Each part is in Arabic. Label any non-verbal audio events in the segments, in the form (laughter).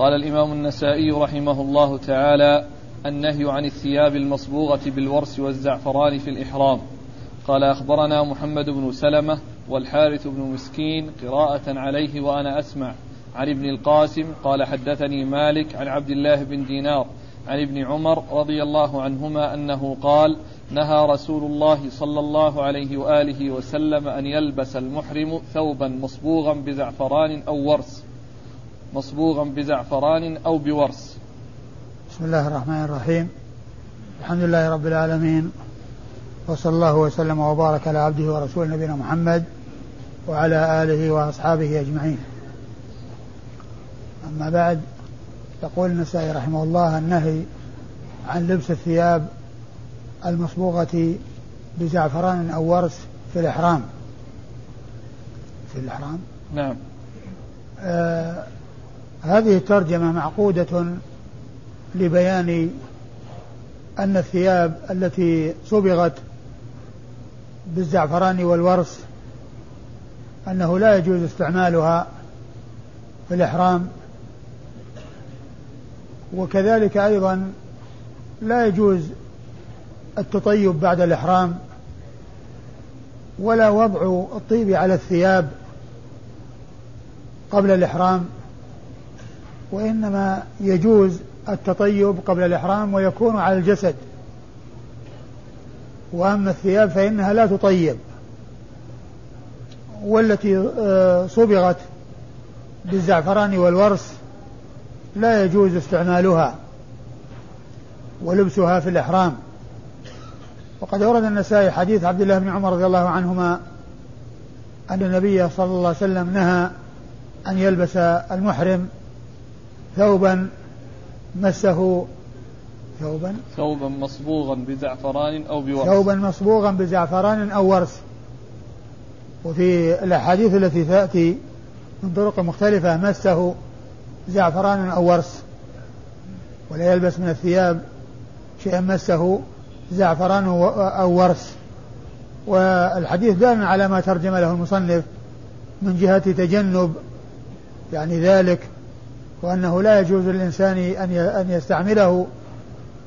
قال الإمام النسائي رحمه الله تعالى النهي عن الثياب المصبوغة بالورس والزعفران في الإحرام. قال أخبرنا محمد بن سلمة والحارث بن مسكين قراءة عليه وأنا أسمع. عن ابن القاسم قال حدثني مالك عن عبد الله بن دينار عن ابن عمر رضي الله عنهما أنه قال نهى رسول الله صلى الله عليه وآله وسلم أن يلبس المحرم ثوبا مصبوغا بزعفران أو ورس. مصبوغا بزعفران أو بورس. بسم الله الرحمن الرحيم. الحمد لله رب العالمين. وصلى الله وسلم وبارك على عبده ورسوله نبينا محمد وعلى آله وأصحابه أجمعين. أما بعد يقول النسائي رحمه الله النهي عن لبس الثياب المصبوغة بزعفران أو ورس في الإحرام. في الإحرام؟ نعم. آه هذه الترجمة معقودة لبيان أن الثياب التي صبغت بالزعفران والورس أنه لا يجوز استعمالها في الإحرام وكذلك أيضا لا يجوز التطيب بعد الإحرام ولا وضع الطيب على الثياب قبل الإحرام. وإنما يجوز التطيب قبل الإحرام ويكون على الجسد. وأما الثياب فإنها لا تطيب. والتي آه، صبغت بالزعفران والورس لا يجوز استعمالها ولبسها في الإحرام. وقد ورد النسائي حديث عبد الله بن عمر رضي الله عنهما أن النبي صلى الله عليه وسلم نهى أن يلبس المحرم ثوبا مسه ثوبا ثوبا مصبوغا بزعفران أو بورس ثوبا مصبوغا بزعفران أو ورس وفي الأحاديث التي تأتي من طرق مختلفة مسه زعفران أو ورس ولا يلبس من الثياب شيئا مسه زعفران أو ورس والحديث دال على ما ترجم له المصنف من جهة تجنب يعني ذلك وأنه لا يجوز للإنسان أن يستعمله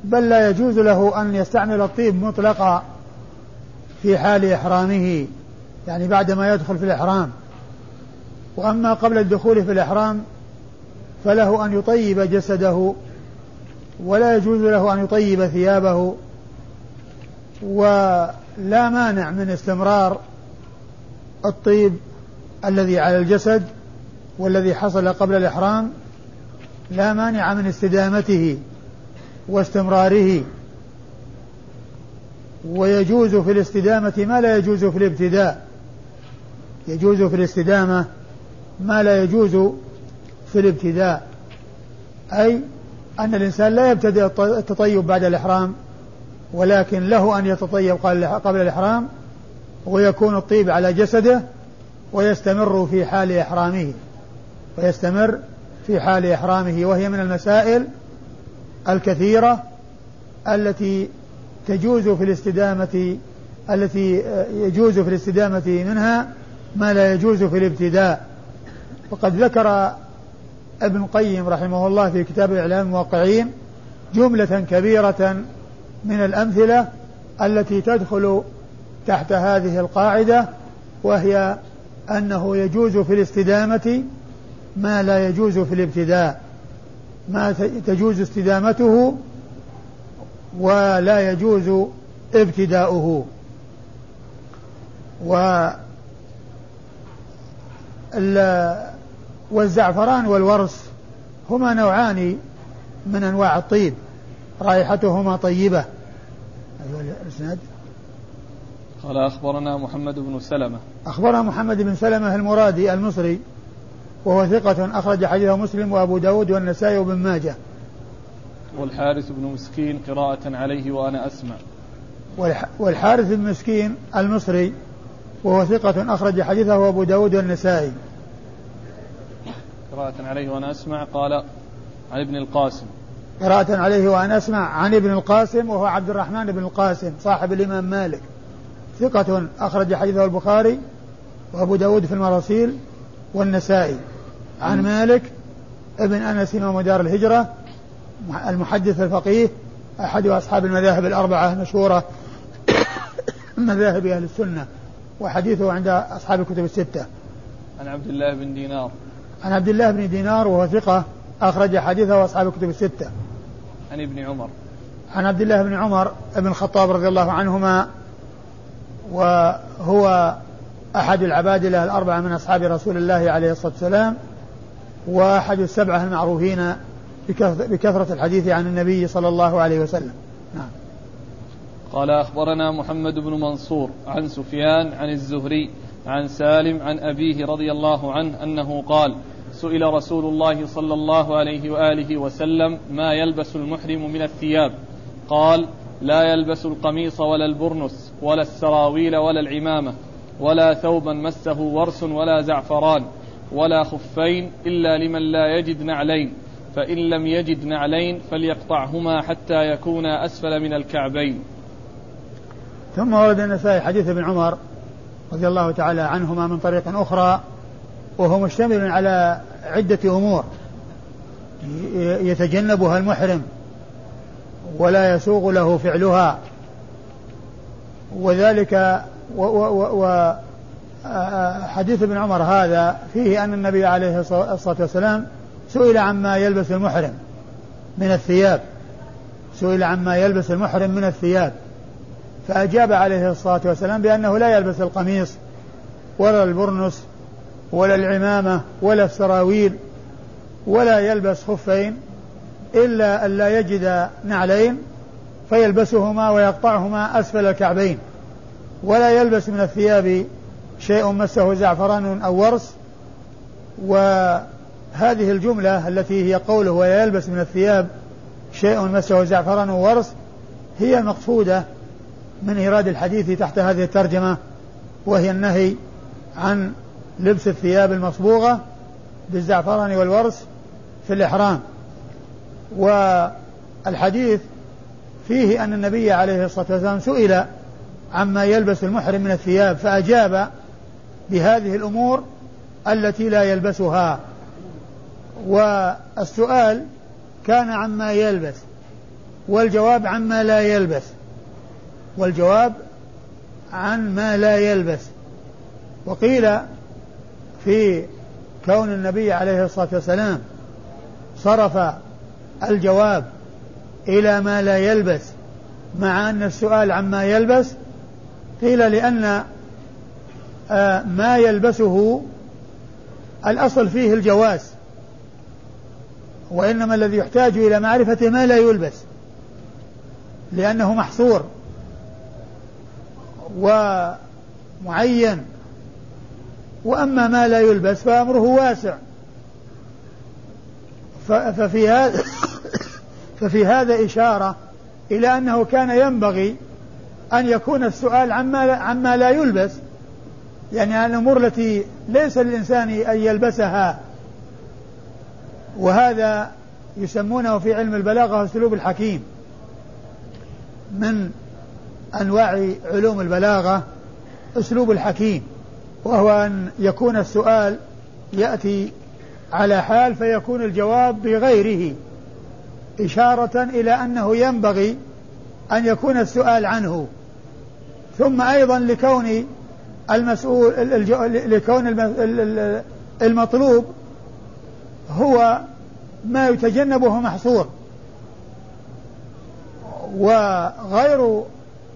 بل لا يجوز له أن يستعمل الطيب مطلقا في حال إحرامه يعني بعدما يدخل في الإحرام. وأما قبل الدخول في الإحرام فله أن يطيب جسده ولا يجوز له أن يطيب ثيابه ولا مانع من استمرار الطيب الذي على الجسد والذي حصل قبل الإحرام. لا مانع من استدامته واستمراره. ويجوز في الاستدامة ما لا يجوز في الابتداء. يجوز في الاستدامة ما لا يجوز في الابتداء. أي أن الإنسان لا يبتدئ التطيب بعد الإحرام ولكن له أن يتطيب قبل الإحرام ويكون الطيب على جسده ويستمر في حال إحرامه. ويستمر في حال إحرامه وهي من المسائل الكثيرة التي تجوز في الاستدامة التي يجوز في الاستدامة منها ما لا يجوز في الابتداء. وقد ذكر ابن القيم رحمه الله في كتاب إعلام الموقعين جملة كبيرة من الأمثلة التي تدخل تحت هذه القاعدة وهي أنه يجوز في الاستدامة ما لا يجوز في الابتداء ما تجوز استدامته ولا يجوز ابتداؤه. و والزعفران والورس هما نوعان من أنواع الطيب رائحتهما طيبة. أيها الأسناد. قال أخبرنا محمد بن سلمة. أخبرنا محمد بن سلمة المرادي المصري وهو ثقة أخرج حديثه مسلم وأبو داود والنسائي وابن ماجه. والحارث بن مسكين قراءة عليه وأنا أسمع. والحارث بن مسكين المصري وهو ثقة أخرج حديثه أبو داود والنسائي. قراءة عليه وأنا أسمع. قال عن ابن القاسم. قراءة عليه وأنا أسمع عن ابن القاسم وهو عبد الرحمن بن القاسم صاحب الإمام مالك. ثقة أخرج حديثه البخاري وأبو داود في المراسيل والنسائي. عن مالك ابن أنس إمام دار الهجرة المحدث الفقيه أحد أصحاب المذاهب الأربعة المشهورة (coughs) مذاهب أهل السنة وحديثه عند أصحاب الكتب الستة. عن عبد الله بن دينار. عن عبد الله بن دينار وهو ثقة أخرج حديثه أصحاب الكتب الستة. عن ابن عمر. عن عبد الله بن عمر بن الخطاب رضي الله عنهما وهو أحد العبادلة الأربعة من أصحاب رسول الله عليه الصلاة والسلام. وأحد السبعة المعروفين بكثرة الحديث عن النبي صلى الله عليه وسلم. نعم. قال أخبرنا محمد بن منصور عن سفيان عن الزهري عن سالم عن أبيه رضي الله عنه أنه قال سئل رسول الله صلى الله عليه وآله وسلم ما يلبس المحرم من الثياب؟ قال لا يلبس القميص ولا البرنس ولا السراويل ولا العمامة ولا ثوبا مسه ورس ولا زعفران ولا خفين إلا لمن لا يجد نعلين فإن لم يجد نعلين فليقطعهما حتى يكونا أسفل من الكعبين. ثم ورد النسائي حديث ابن عمر رضي الله تعالى عنهما من طريق أخرى وهو مشتمل على عدة أمور يتجنبها المحرم ولا يسوغ له فعلها وذلك و و و حديث ابن عمر هذا فيه أن النبي عليه الصلاة والسلام سئل عما يلبس المحرم من الثياب. سئل عما يلبس المحرم من الثياب. فأجاب عليه الصلاة والسلام بأنه لا يلبس القميص ولا البرنس ولا العمامة ولا السراويل ولا يلبس خفين إلا أن لا يجد نعلين فيلبسهما ويقطعهما أسفل الكعبين. ولا يلبس من الثياب شيء مسه زعفران أو ورس وهذه الجملة التي هي قوله ولا يلبس من الثياب شيء مسه زعفران أو ورس هي المقصودة من إيراد الحديث تحت هذه الترجمة وهي النهي عن لبس الثياب المصبوغة بالزعفران والورس في الإحرام. والحديث فيه أن النبي عليه الصلاة والسلام سئل عما يلبس المحرم من الثياب فأجاب بهذه الأمور التي لا يلبسها. والسؤال كان عما يلبس والجواب عما لا يلبس والجواب عن ما لا يلبس. وقيل في كون النبي عليه الصلاة والسلام صرف الجواب إلى ما لا يلبس مع أن السؤال عما يلبس قيل لأن ما يلبسه الأصل فيه الجواز وإنما الذي يحتاج إلى معرفة ما لا يلبس لأنه محصور ومعين. وأما ما لا يلبس فأمره واسع. ففي هذا (coughs) ففي هذا إشارة إلى أنه كان ينبغي أن يكون السؤال عما عما لا يلبس يعني الأمور التي ليس للإنسان أن يلبسها. وهذا يسمونه في علم البلاغة أسلوب الحكيم. من أنواع علوم البلاغة أسلوب الحكيم وهو أن يكون السؤال يأتي على حال فيكون الجواب بغيره إشارة إلى أنه ينبغي أن يكون السؤال عنه. ثم أيضا لكون المسؤول لكون المطلوب هو ما يتجنبه محصور. وغير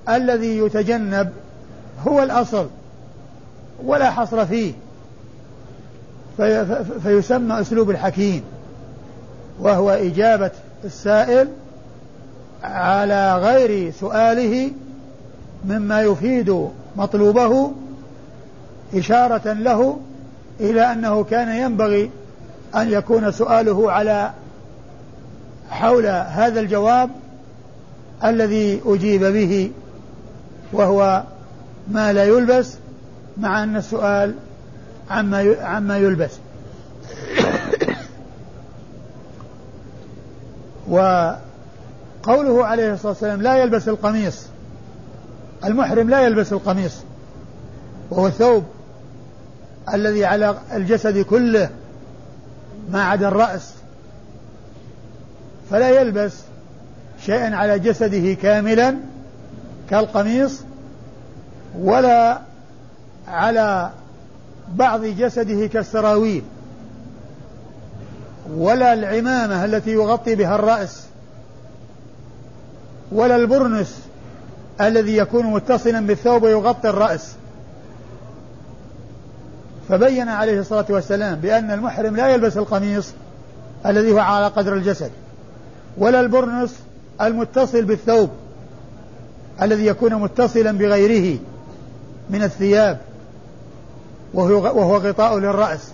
الذي يتجنب هو الأصل ولا حصر فيه. في فيسمى أسلوب الحكيم وهو إجابة السائل على غير سؤاله مما يفيد مطلوبه إشارة له إلى أنه كان ينبغي أن يكون سؤاله على حول هذا الجواب الذي أجيب به وهو ما لا يلبس مع أن السؤال عما عما يلبس. (coughs) وقوله عليه الصلاة والسلام لا يلبس القميص المحرم لا يلبس القميص وهو الثوب. الذي على الجسد كله ما عدا الرأس. فلا يلبس شيئا على جسده كاملا كالقميص ولا على بعض جسده كالسراويل ولا العمامة التي يغطي بها الرأس ولا البرنس الذي يكون متصلا بالثوب ويغطي الرأس. فبين عليه الصلاة والسلام بأن المحرم لا يلبس القميص الذي هو على قدر الجسد ولا البرنس المتصل بالثوب الذي يكون متصلا بغيره من الثياب وهو, غطاء للرأس.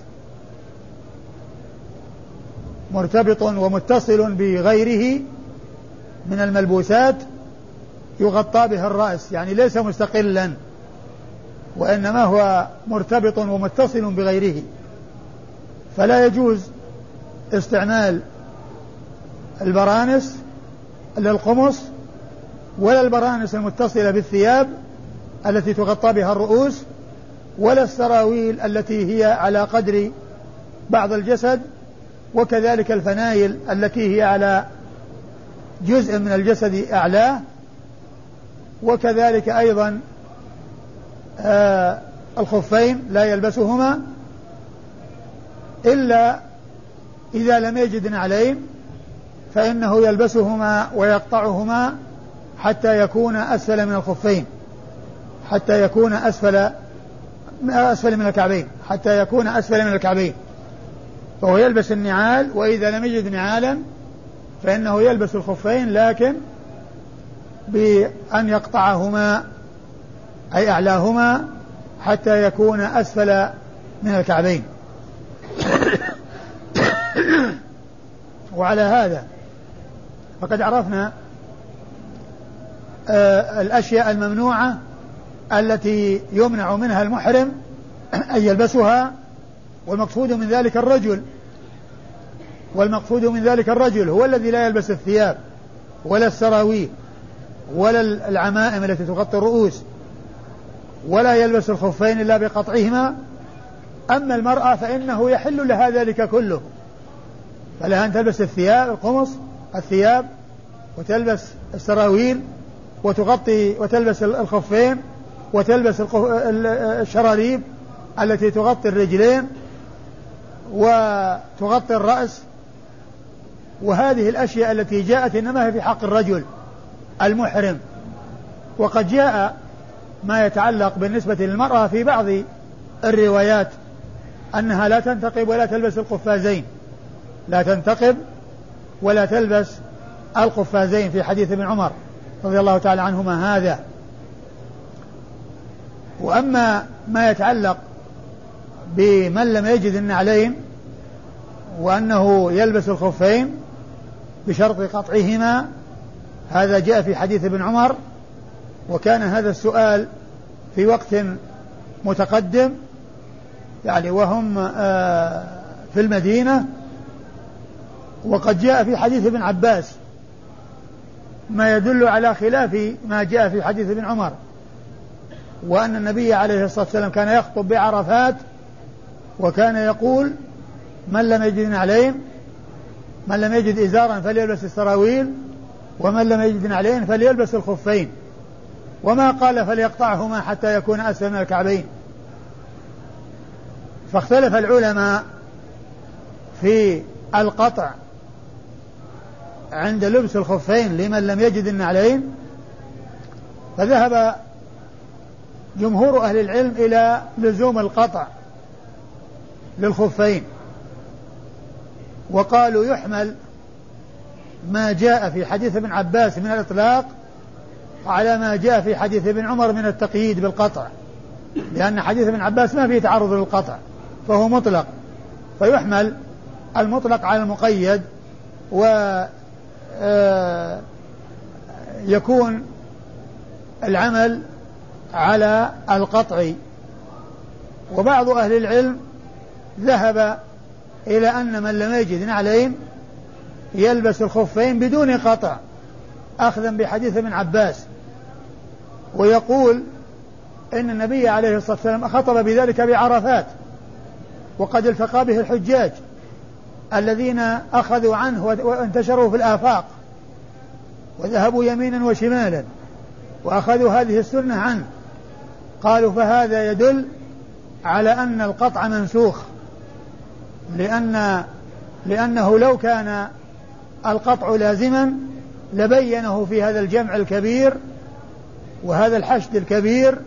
مرتبط ومتصل بغيره من الملبوسات يغطى بها الرأس يعني ليس مستقلا. وإنما هو مرتبط ومتصل بغيره. فلا يجوز استعمال البرانس للقمص ولا البرانس المتصلة بالثياب التي تغطى بها الرؤوس ولا السراويل التي هي على قدر بعض الجسد وكذلك الفنايل التي هي على جزء من الجسد أعلاه. وكذلك أيضا آه الخفين لا يلبسهما إلا إذا لم يجد نعلين فإنه يلبسهما ويقطعهما حتى يكون أسفل من الخفين حتى يكون أسفل أسفل من الكعبين حتى يكون أسفل من الكعبين. فهو يلبس النعال وإذا لم يجد نعالا فإنه يلبس الخفين لكن بأن يقطعهما. أي أعلاهما حتى يكون أسفل من الكعبين. وعلى هذا فقد عرفنا آه الأشياء الممنوعة التي يمنع منها المحرم أن يلبسها والمقصود من ذلك الرجل. والمقصود من ذلك الرجل هو الذي لا يلبس الثياب ولا السراويل ولا العمائم التي تغطي الرؤوس. ولا يلبس الخفين إلا بقطعهما. أما المرأة فإنه يحل لها ذلك كله. فلها أن تلبس الثياب القمص الثياب وتلبس السراويل وتغطي وتلبس الخفين وتلبس الشراريب التي تغطي الرجلين وتغطي الرأس. وهذه الأشياء التي جاءت إنما هي في حق الرجل المحرم. وقد جاء ما يتعلق بالنسبة للمرأة في بعض الروايات أنها لا تنتقب ولا تلبس القفازين. لا تنتقب ولا تلبس القفازين في حديث ابن عمر رضي الله تعالى عنهما هذا. وأما ما يتعلق بمن لم يجد النعلين وأنه يلبس الخفين بشرط قطعهما هذا جاء في حديث ابن عمر وكان هذا السؤال في وقت متقدم يعني وهم آه، في المدينة وقد جاء في حديث ابن عباس ما يدل على خلاف ما جاء في حديث ابن عمر وأن النبي عليه الصلاة والسلام كان يخطب بعرفات وكان يقول من لم يجد نعلين من لم يجد إزارا فليلبس السراويل ومن لم يجد نعلين فليلبس الخفين وما قال فليقطعهما حتى يكون أسفل من الكعبين. فاختلف العلماء في القطع عند لبس الخفين لمن لم يجد النعلين فذهب جمهور أهل العلم إلى لزوم القطع للخفين وقالوا يحمل ما جاء في حديث ابن عباس من الإطلاق على ما جاء في حديث ابن عمر من التقييد بالقطع. لأن حديث ابن عباس ما فيه تعرض للقطع فهو مطلق. فيحمل المطلق على المقيد و آه، يكون العمل على القطع. وبعض أهل العلم ذهب إلى أن من لم يجد نعلين يلبس الخفين بدون قطع أخذا بحديث ابن عباس. ويقول إن النبي عليه الصلاة والسلام خطب بذلك بعرفات وقد التقى به الحجاج الذين أخذوا عنه وانتشروا في الآفاق وذهبوا يمينا وشمالا وأخذوا هذه السنة عنه. قالوا فهذا يدل على أن القطع منسوخ لأن لأنه لو كان القطع لازما لبينه في هذا الجمع الكبير وهذا الحشد الكبير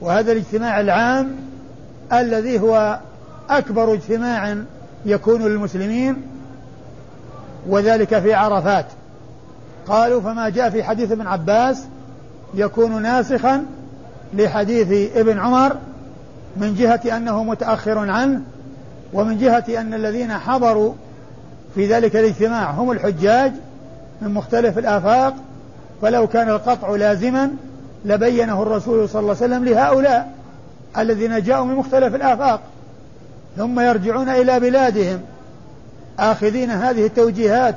وهذا الاجتماع العام الذي هو أكبر اجتماع يكون للمسلمين وذلك في عرفات. قالوا فما جاء في حديث ابن عباس يكون ناسخا لحديث ابن عمر من جهة أنه متأخر عنه ومن جهة أن الذين حضروا في ذلك الاجتماع هم الحجاج من مختلف الآفاق فلو كان القطع لازما لبينه الرسول صلى الله عليه وسلم لهؤلاء الذين جاءوا من مختلف الآفاق. ثم يرجعون إلى بلادهم آخذين هذه التوجيهات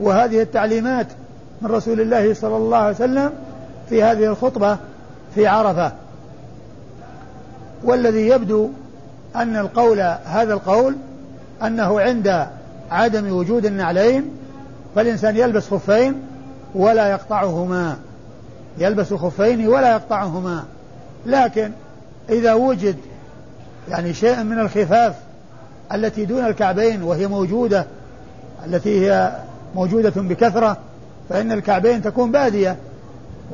وهذه التعليمات من رسول الله صلى الله عليه وسلم في هذه الخطبة في عرفة. والذي يبدو أن القول هذا القول أنه عند عدم وجود النعلين فالإنسان يلبس خفين ولا يقطعهما. يلبس خفين ولا يقطعهما. لكن إذا وجد يعني شيء من الخفاف التي دون الكعبين وهي موجودة التي هي موجودة بكثرة فإن الكعبين تكون بادية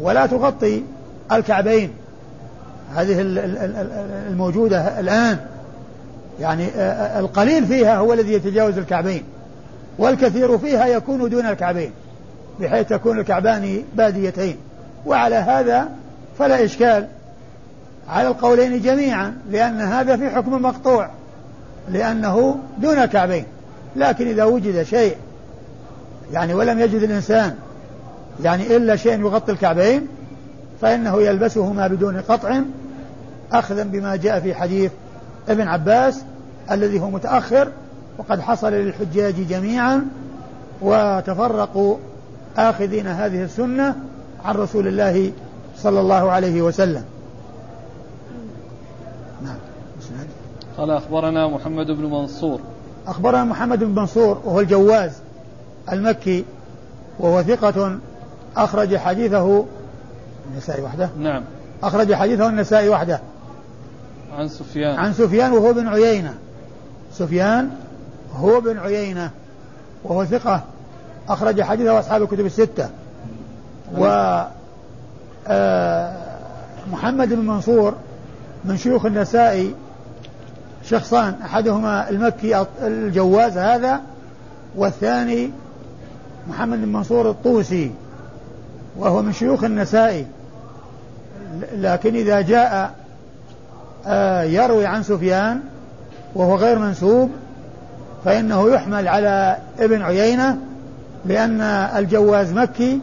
ولا تغطي الكعبين. هذه الموجودة الآن. يعني القليل فيها هو الذي يتجاوز الكعبين والكثير فيها يكون دون الكعبين بحيث تكون الكعبان باديتين. وعلى هذا فلا إشكال. على القولين جميعا لأن هذا في حكم مقطوع لأنه دون الكعبين لكن إذا وجد شيء يعني ولم يجد الإنسان يعني إلا شيء يغطي الكعبين فإنه يلبسهما بدون قطع أخذا بما جاء في حديث ابن عباس الذي هو متأخر وقد حصل للحجاج جميعا وتفرقوا آخذين هذه السنة عن رسول الله صلى الله عليه وسلم. نعم. قال أخبرنا محمد بن منصور. أخبرنا محمد بن منصور وهو الجواز المكي وهو ثقة أخرج حديثه النسائي وحده. نعم. أخرج حديثه النسائي وحده. عن سفيان. عن سفيان وهو بن عيينة. سفيان هو بن عيينة وهو ثقة أخرج حديثه أصحاب الكتب الستة. و آه، محمد بن منصور من شيوخ النسائي شخصان أحدهما المكي الجواز هذا والثاني محمد بن منصور الطوسي وهو من شيوخ النسائي. لكن إذا جاء آه، يروي عن سفيان وهو غير منسوب فإنه يحمل على ابن عيينة لأن الجواز مكي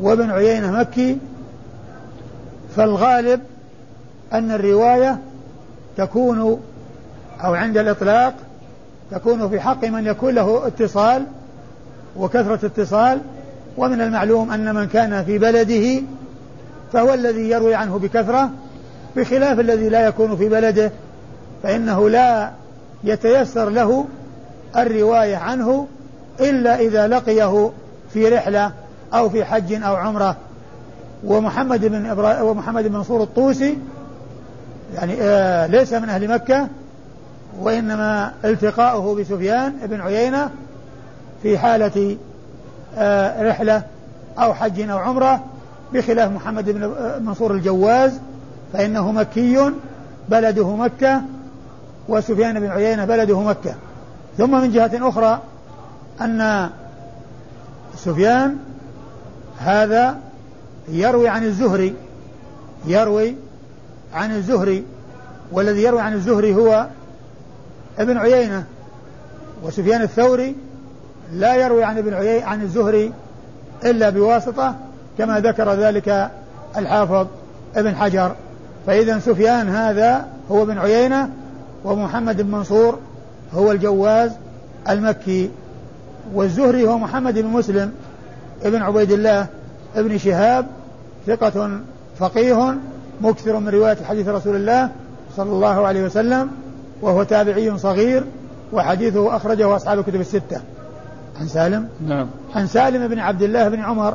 وابن عيينة مكي فالغالب أن الرواية تكون أو عند الإطلاق تكون في حق من يكون له اتصال وكثرة اتصال ومن المعلوم أن من كان في بلده فهو الذي يروي عنه بكثرة بخلاف الذي لا يكون في بلده فإنه لا يتيسر له الرواية عنه إلا إذا لقيه في رحلة أو في حج أو عمرة. ومحمد بن إبرا... ومحمد بن منصور الطوسي يعني آه ليس من أهل مكة وإنما التقاؤه بسفيان بن عيينة في حالة آه رحلة أو حج أو عمرة بخلاف محمد بن منصور الجواز فإنه مكي بلده مكة وسفيان بن عيينة بلده مكة. ثم من جهة أخرى أن سفيان هذا يروي عن الزهري يروي عن الزهري والذي يروي عن الزهري هو ابن عيينة وسفيان الثوري لا يروي عن ابن عيينة عن الزهري إلا بواسطة كما ذكر ذلك الحافظ ابن حجر. فإذا سفيان هذا هو ابن عيينة ومحمد بن منصور هو الجواز المكي والزهري هو محمد بن مسلم. ابن عبيد الله ابن شهاب ثقة فقيه مكثر من رواية حديث رسول الله صلى الله عليه وسلم وهو تابعي صغير وحديثه أخرجه أصحاب الكتب الستة. عن سالم؟ نعم. عن سالم بن عبد الله بن عمر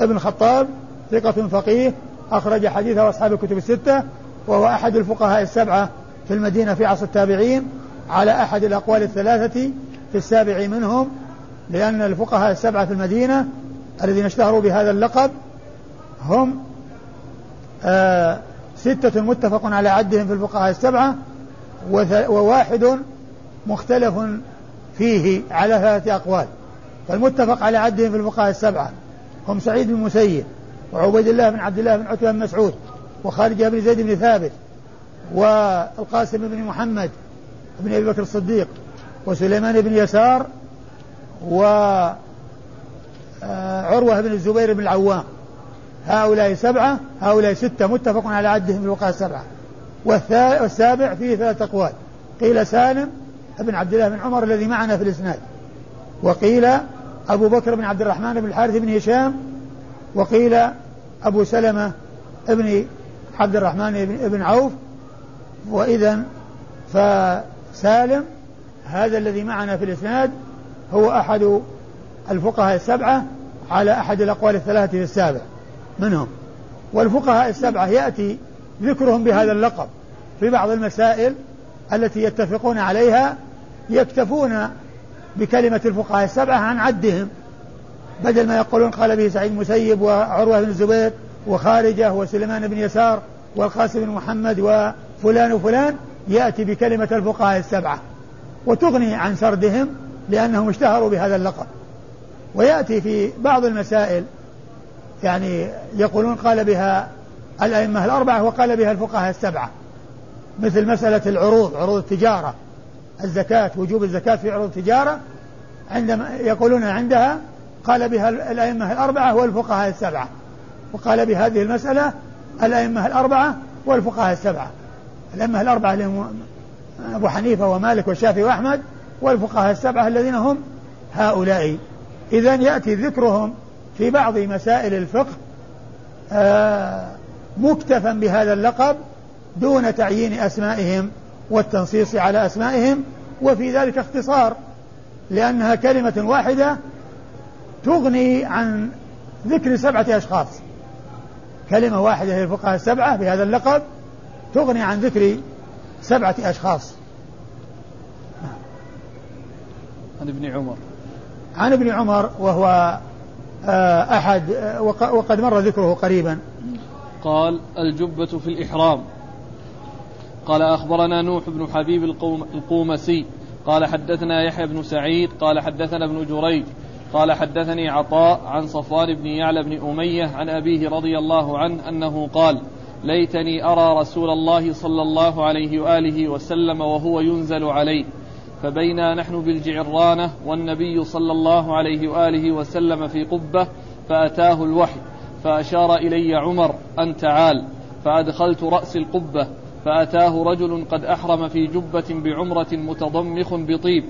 بن الخطاب ثقة فقيه أخرج حديثه أصحاب الكتب الستة وهو أحد الفقهاء السبعة في المدينة في عصر التابعين على أحد الأقوال الثلاثة في السابع منهم لأن الفقهاء السبعة في المدينة الذين اشتهروا بهذا اللقب هم آه ستة متفق على عدهم في الفقهاء السبعة وواحد مختلف فيه على ثلاثة أقوال. فالمتفق على عدهم في الفقهاء السبعة هم سعيد بن المسيب وعبيد الله بن عبد الله بن عتبة بن مسعود وخارج بن زيد بن ثابت والقاسم بن محمد بن أبي بكر الصديق وسليمان بن يسار و عروة بن الزبير بن العوام. هؤلاء سبعة هؤلاء ستة متفق على عدهم في الوقاية السبعة. والسابع فيه ثلاثة أقوال. قيل سالم بن عبد الله بن عمر الذي معنا في الإسناد. وقيل أبو بكر بن عبد الرحمن بن الحارث بن هشام. وقيل أبو سلمة ابن عبد الرحمن بن عوف. وإذا فسالم هذا الذي معنا في الإسناد هو أحد الفقهاء السبعة على أحد الأقوال الثلاثة في السابع. منهم. والفقهاء السبعة يأتي ذكرهم بهذا اللقب. في بعض المسائل التي يتفقون عليها يكتفون بكلمة الفقهاء السبعة عن عدهم. بدل ما يقولون قال به سعيد مسيب وعروة بن الزبير وخارجة وسليمان بن يسار والقاسم بن محمد وفلان وفلان يأتي بكلمة الفقهاء السبعة. وتغني عن سردهم لأنهم اشتهروا بهذا اللقب. ويأتي في بعض المسائل. يعني يقولون قال بها الأئمة الأربعة وقال بها الفقهاء السبعة. مثل مسألة العروض عروض التجارة. الزكاة وجوب الزكاة في عروض التجارة. عندما يقولون عندها قال بها الأئمة الأربعة والفقهاء السبعة. وقال بهذه المسألة الأئمة الأربعة والفقهاء السبعة. الأئمة الأربعة لهم أبو حنيفة ومالك والشافعي وأحمد والفقهاء السبعة الذين هم هؤلاء. إذا يأتي ذكرهم في بعض مسائل الفقه آه مكتفا بهذا اللقب دون تعيين أسمائهم والتنصيص على أسمائهم وفي ذلك اختصار لأنها كلمة واحدة تغني عن ذكر سبعة أشخاص. كلمة واحدة هي الفقهاء السبعة بهذا اللقب تغني عن ذكر سبعة أشخاص. عن ابن عمر. عن ابن عمر وهو آه، أحد آه، وقد مر ذكره قريبا. قال الجبة في الإحرام. قال أخبرنا نوح بن حبيب القومسي. قال حدثنا يحيى بن سعيد. قال حدثنا ابن جريج. قال حدثني عطاء عن صفوان بن يعلى بن أمية عن أبيه رضي الله عنه أنه قال ليتني أرى رسول الله صلى الله عليه وآله وسلم وهو ينزل عليه. فبينا نحن بالجعرانة والنبي صلى الله عليه وآله وسلم في قبة فأتاه الوحي فأشار إلي عمر أن تعال فأدخلت رأس القبة فأتاه رجل قد أحرم في جبة بعمرة متضمخ بطيب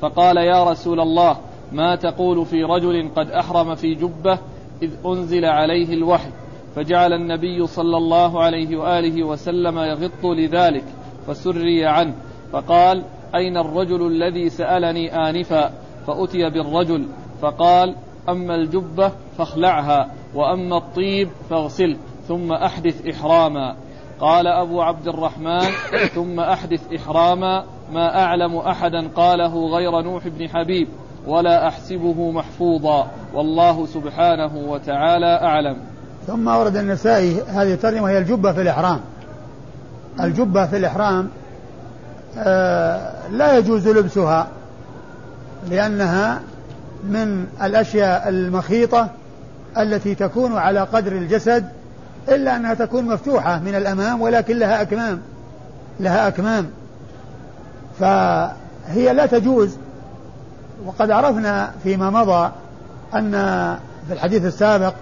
فقال يا رسول الله ما تقول في رجل قد أحرم في جبة إذ أنزل عليه الوحي؟ فجعل النبي صلى الله عليه وآله وسلم يغط لذلك فسري عنه فقال أين الرجل الذي سألني آنفا؟ فأتي بالرجل فقال أما الجبة فاخلعها وأما الطيب فاغسله ثم أحدث إحراما. قال أبو عبد الرحمن (coughs) ثم أحدث إحراما ما أعلم أحدا قاله غير نوح بن حبيب ولا أحسبه محفوظا والله سبحانه وتعالى أعلم. ثم ورد النسائي هذه الترجمة هي الجبة في الإحرام. الجبة في الإحرام لا يجوز لبسها لأنها من الأشياء المخيطة التي تكون على قدر الجسد إلا أنها تكون مفتوحة من الأمام ولكن لها أكمام لها أكمام. فهي لا تجوز. وقد عرفنا فيما مضى أن في الحديث السابق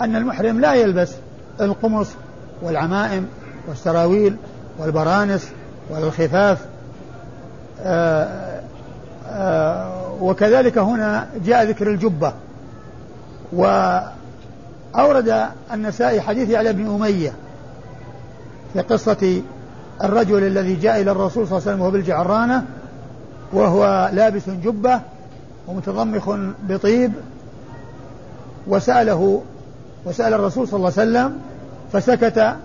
أن المحرم لا يلبس القمص والعمائم والسراويل والبرانس والخفاف وكذلك هنا جاء ذكر الجبة. وأورد النسائي حديث علي بن أمية في قصة الرجل الذي جاء إلى الرسول صلى الله عليه وسلم وهو بالجعرانة وهو لابس جبة ومتضمخ بطيب وسأله وسأل الرسول صلى الله عليه وسلم فسكت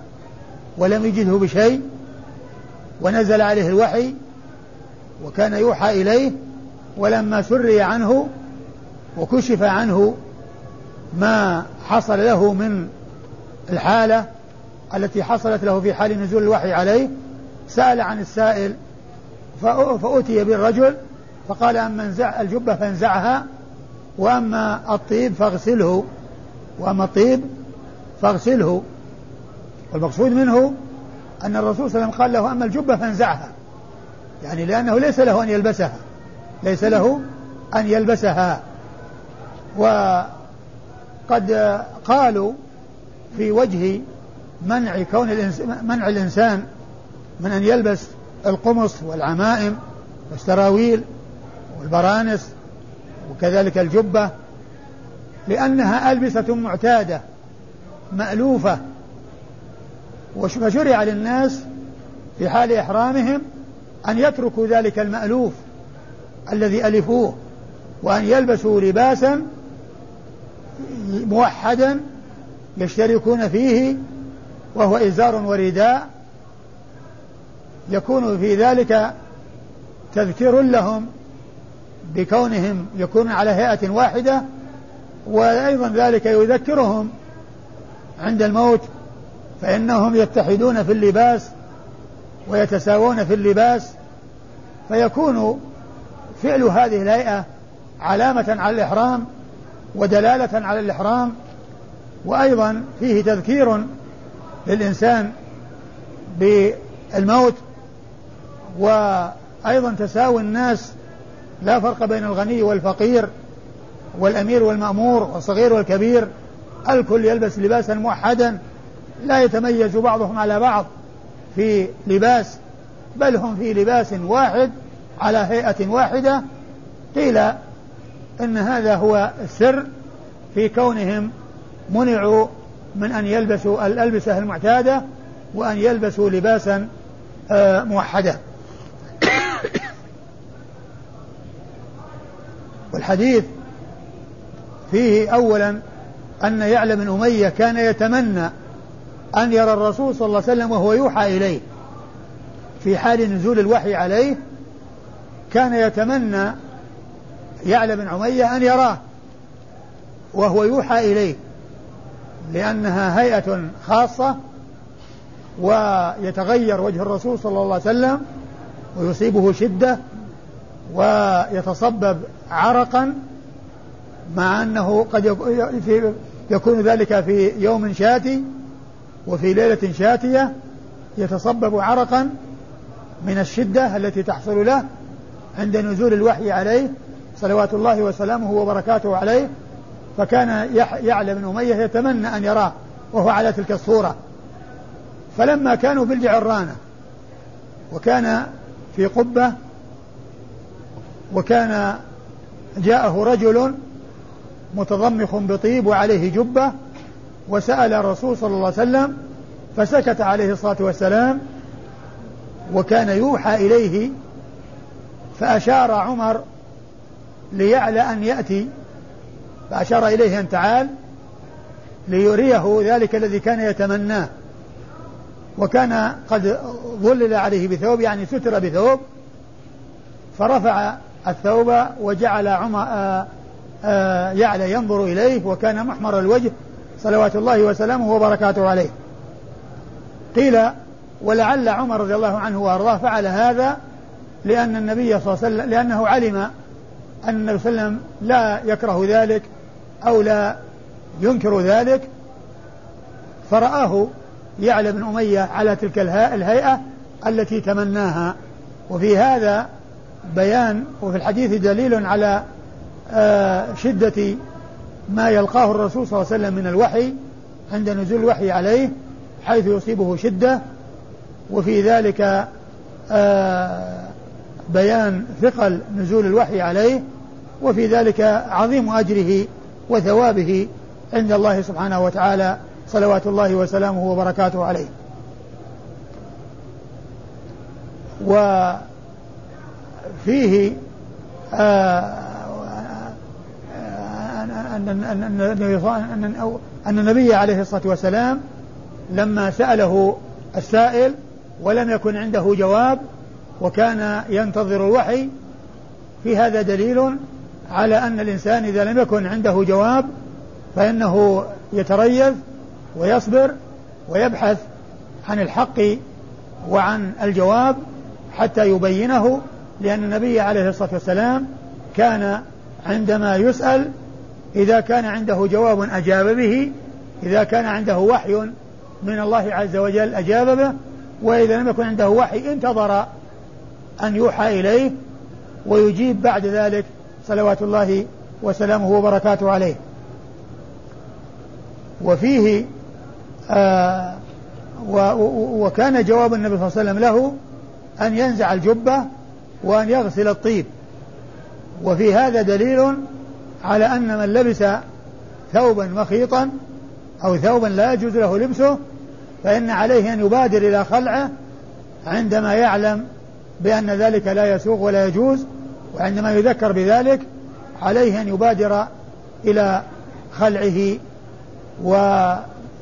ولم يجده بشيء ونزل عليه الوحي وكان يوحى إليه ولما سري عنه وكشف عنه ما حصل له من الحالة التي حصلت له في حال نزول الوحي عليه سأل عن السائل فأتي بالرجل فقال أما انزع الجبة فانزعها وأما الطيب فاغسله وأما الطيب فاغسله. والمقصود منه أن الرسول صلى الله عليه وسلم قال له أما الجبة فانزعها. يعني لأنه ليس له أن يلبسها. ليس له أن يلبسها. وقد قالوا في وجه منع كون الإنسان منع الإنسان من أن يلبس القمص والعمائم والسراويل والبرانس وكذلك الجبة لأنها ألبسة معتادة مألوفة فشرع للناس في حال إحرامهم أن يتركوا ذلك المألوف الذي ألفوه وأن يلبسوا لباسا موحدا يشتركون فيه وهو إزار ورداء. يكون في ذلك تذكير لهم بكونهم يكون على هيئة واحدة وأيضا ذلك يذكرهم عند الموت فإنهم يتحدون في اللباس ويتساوون في اللباس فيكون فعل هذه الهيئة علامة على الإحرام ودلالة على الإحرام وأيضا فيه تذكير للإنسان بالموت وأيضا تساوي الناس لا فرق بين الغني والفقير والأمير والمأمور والصغير والكبير الكل يلبس لباسا موحدا لا يتميز بعضهم على بعض. في لباس بل هم في لباس واحد على هيئة واحدة. قيل إن هذا هو السر في كونهم منعوا من أن يلبسوا الألبسة المعتادة وأن يلبسوا لباسا آه، موحدا (coughs) والحديث فيه اولا أن يعلى بن أمية كان يتمنى أن يرى الرسول صلى الله عليه وسلم وهو يوحى إليه في حال نزول الوحي عليه كان يتمنى يعلى بن عمية أن يراه وهو يوحى إليه لأنها هيئة خاصة ويتغير وجه الرسول صلى الله عليه وسلم ويصيبه شدة ويتصبب عرقا مع أنه قد يكون ذلك في يوم شاتي. وفي ليلة شاتية يتصبب عرقا من الشدة التي تحصل له عند نزول الوحي عليه صلوات الله وسلامه وبركاته عليه. فكان يعلى بن أمية يتمنى أن يراه وهو على تلك الصورة. فلما كانوا في الجعرانة وكان في قبة وكان جاءه رجل متضمخ بطيب وعليه جبة وسأل الرسول صلى الله عليه وسلم فسكت عليه الصلاة والسلام وكان يوحى إليه فأشار عمر ليعلى أن يأتي فأشار إليه أن تعال ليريه ذلك الذي كان يتمناه وكان قد ظلل عليه بثوب يعني ستر بثوب فرفع الثوب وجعل عمر آآ آآ يعلى ينظر إليه وكان محمر الوجه صلوات الله وسلامه وبركاته عليه. قيل ولعل عمر رضي الله عنه وأرضاه فعل هذا لأن النبي صلى الله عليه وسلم لأنه علم أن النبي صلى الله عليه وسلم لا يكره ذلك أو لا ينكر ذلك فرآه يعلى بن أمية على تلك الهيئة التي تمناها. وفي هذا بيان وفي الحديث دليل على آه، شدة ما يلقاه الرسول صلى الله عليه وسلم من الوحي عند نزول الوحي عليه حيث يصيبه شدة. وفي ذلك آه بيان ثقل نزول الوحي عليه وفي ذلك عظيم أجره وثوابه عند الله سبحانه وتعالى صلوات الله وسلامه وبركاته عليه. فيه آه أن أن النبي عليه الصلاة والسلام لما سأله السائل ولم يكن عنده جواب وكان ينتظر الوحي في هذا دليل على أن الإنسان إذا لم يكن عنده جواب فإنه يتريث ويصبر ويبحث عن الحق وعن الجواب حتى يبينه لأن النبي عليه الصلاة والسلام كان عندما يسأل إذا كان عنده جواب أجاب به إذا كان عنده وحي من الله عز وجل أجاب به وإذا لم يكن عنده وحي انتظر أن يوحى إليه ويجيب بعد ذلك صلوات الله وسلامه وبركاته عليه. وفيه آه وكان جواب النبي صلى الله عليه وسلم له أن ينزع الجبة وأن يغسل الطيب. وفي هذا دليل على أن من لبس ثوبا مخيطا أو ثوبا لا يجوز له لبسه فإن عليه أن يبادر إلى خلعه عندما يعلم بأن ذلك لا يسوغ ولا يجوز وعندما يذكر بذلك عليه أن يبادر إلى خلعه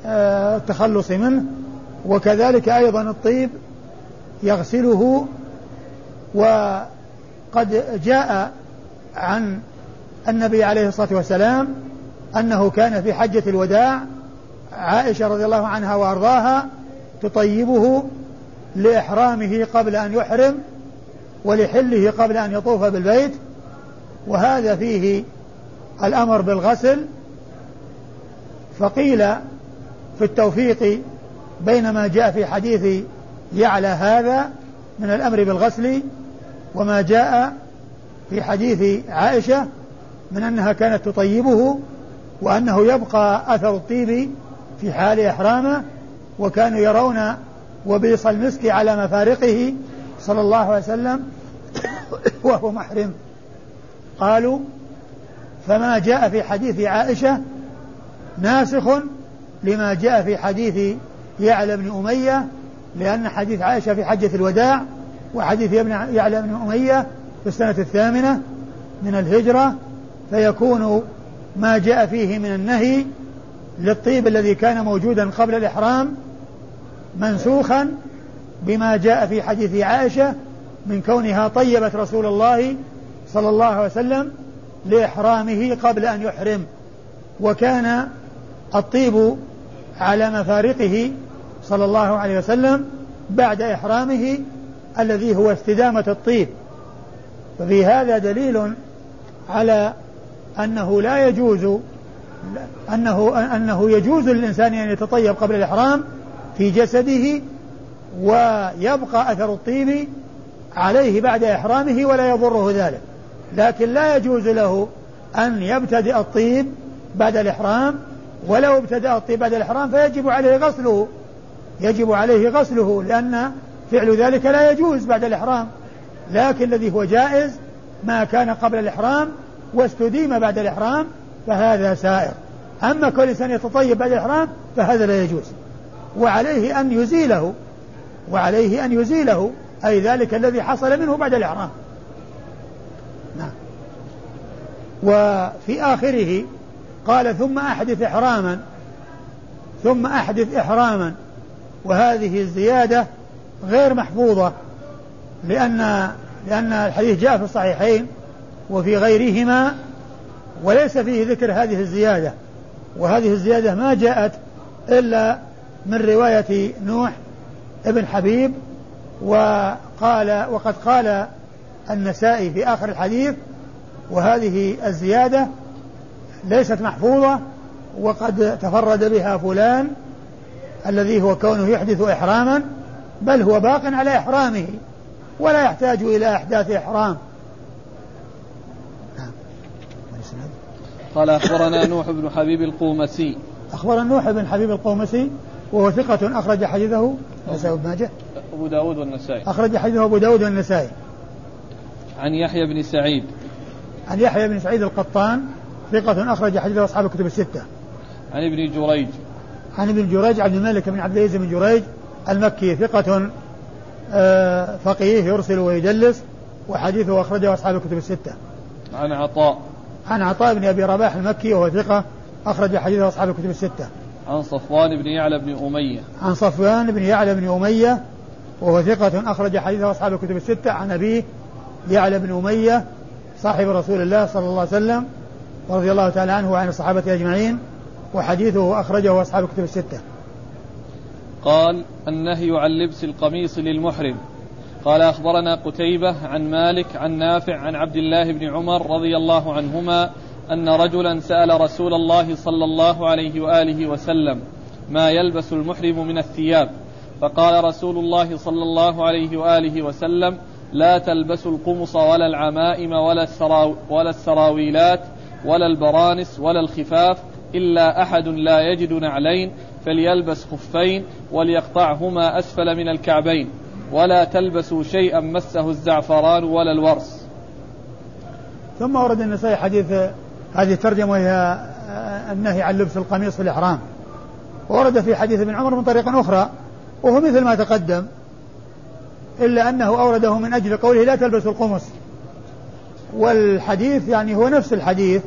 والتخلص منه. وكذلك أيضا الطيب يغسله وقد جاء عن النبي عليه الصلاة والسلام أنه كان في حجة الوداع عائشة رضي الله عنها وأرضاها تطيبه لإحرامه قبل أن يحرم ولحله قبل أن يطوف بالبيت وهذا فيه الأمر بالغسل. فقيل في التوفيق بين ما جاء في حديث يعلى هذا من الأمر بالغسل وما جاء في حديث عائشة من أنها كانت تطيبه وأنه يبقى أثر الطيب في حال إحرامه وكانوا يرون وبيص المسك على مفارقه صلى الله عليه وسلم (coughs) وهو محرم. قالوا فما جاء في حديث عائشة ناسخ لما جاء في حديث يعلى بن أمية لأن حديث عائشة في حجة الوداع وحديث يعلى بن أمية في السنة الثامنة من الهجرة فيكون ما جاء فيه من النهي للطيب الذي كان موجودا قبل الإحرام منسوخا بما جاء في حديث عائشة من كونها طيبت رسول الله صلى الله عليه وسلم لإحرامه قبل أن يحرم وكان الطيب على مفارقه صلى الله عليه وسلم بعد إحرامه الذي هو استدامة الطيب. ففي هذا دليل على أنه لا يجوز أنه أنه يجوز للإنسان أن يتطيب قبل الإحرام في جسده ويبقى أثر الطيب عليه بعد إحرامه ولا يضره ذلك. لكن لا يجوز له أن يبتدئ الطيب بعد الإحرام ولو ابتدأ الطيب بعد الإحرام فيجب عليه غسله يجب عليه غسله لأن فعل ذلك لا يجوز بعد الإحرام. لكن الذي هو جائز ما كان قبل الإحرام واستديم بعد الإحرام فهذا سائر. أما كل إنسان يتطيب بعد الإحرام فهذا لا يجوز. وعليه أن يزيله وعليه أن يزيله أي ذلك الذي حصل منه بعد الإحرام. نعم. وفي آخره قال ثم أحدث إحراما ثم أحدث إحراما. وهذه الزيادة غير محفوظة لأن لأن الحديث جاء في الصحيحين وفي غيرهما وليس فيه ذكر هذه الزيادة وهذه الزيادة ما جاءت إلا من رواية نوح ابن حبيب وقال وقد قال النسائي في آخر الحديث وهذه الزيادة ليست محفوظة وقد تفرد بها فلان الذي هو كونه يحدث إحراما بل هو باق على إحرامه ولا يحتاج إلى إحداث إحرام. قال أخبرنا نوح بن حبيب القومسي. أخبرنا نوح بن حبيب القومسي وهو ثقة أخرج حديثه النسائي بن ماجه. أبو داود والنسائي. أخرج حديثه أبو داود والنسائي. عن يحيى بن سعيد. عن يحيى بن سعيد القطان ثقة أخرج حديثه أصحاب الكتب الستة. عن ابن جريج. عن ابن جريج عبد الملك بن عبد العزيز بن جريج المكي ثقة آه، فقيه يرسل ويدلس وحديثه أخرجه أصحاب الكتب الستة. عن عطاء. عن عطاء بن أبي رباح المكي وهو ثقة أخرج حديثه أصحاب الكتب الستة. عن صفوان بن يعلى بن أمية. عن صفوان بن يعلى بن أمية وهو ثقة أخرج حديثه أصحاب الكتب الستة عن أبيه يعلى بن أمية صاحب رسول الله صلى الله عليه وسلم ورضي الله تعالى عنه وعن الصحابة أجمعين وحديثه أخرجه أصحاب الكتب الستة. قال النهي عن لبس القميص للمحرم. قال أخبرنا قتيبة عن مالك عن نافع عن عبد الله بن عمر رضي الله عنهما أن رجلا سأل رسول الله صلى الله عليه وآله وسلم ما يلبس المحرم من الثياب؟ فقال رسول الله صلى الله عليه وآله وسلم لا تلبسوا القمص ولا العمائم ولا, السراو ولا السراويلات ولا البرانس ولا الخفاف إلا أحد لا يجد نعلين فليلبس خفين وليقطعهما أسفل من الكعبين. ولا تلبسوا شيئا مسه الزعفران ولا الورس. ثم ورد النسائي حديث هذه الترجمة وهي النهي عن لبس القميص في الإحرام. ورد في حديث ابن عمر من طريق أخرى وهو مثل ما تقدم إلا أنه أورده من أجل قوله لا تلبسوا القمص. والحديث يعني هو نفس الحديث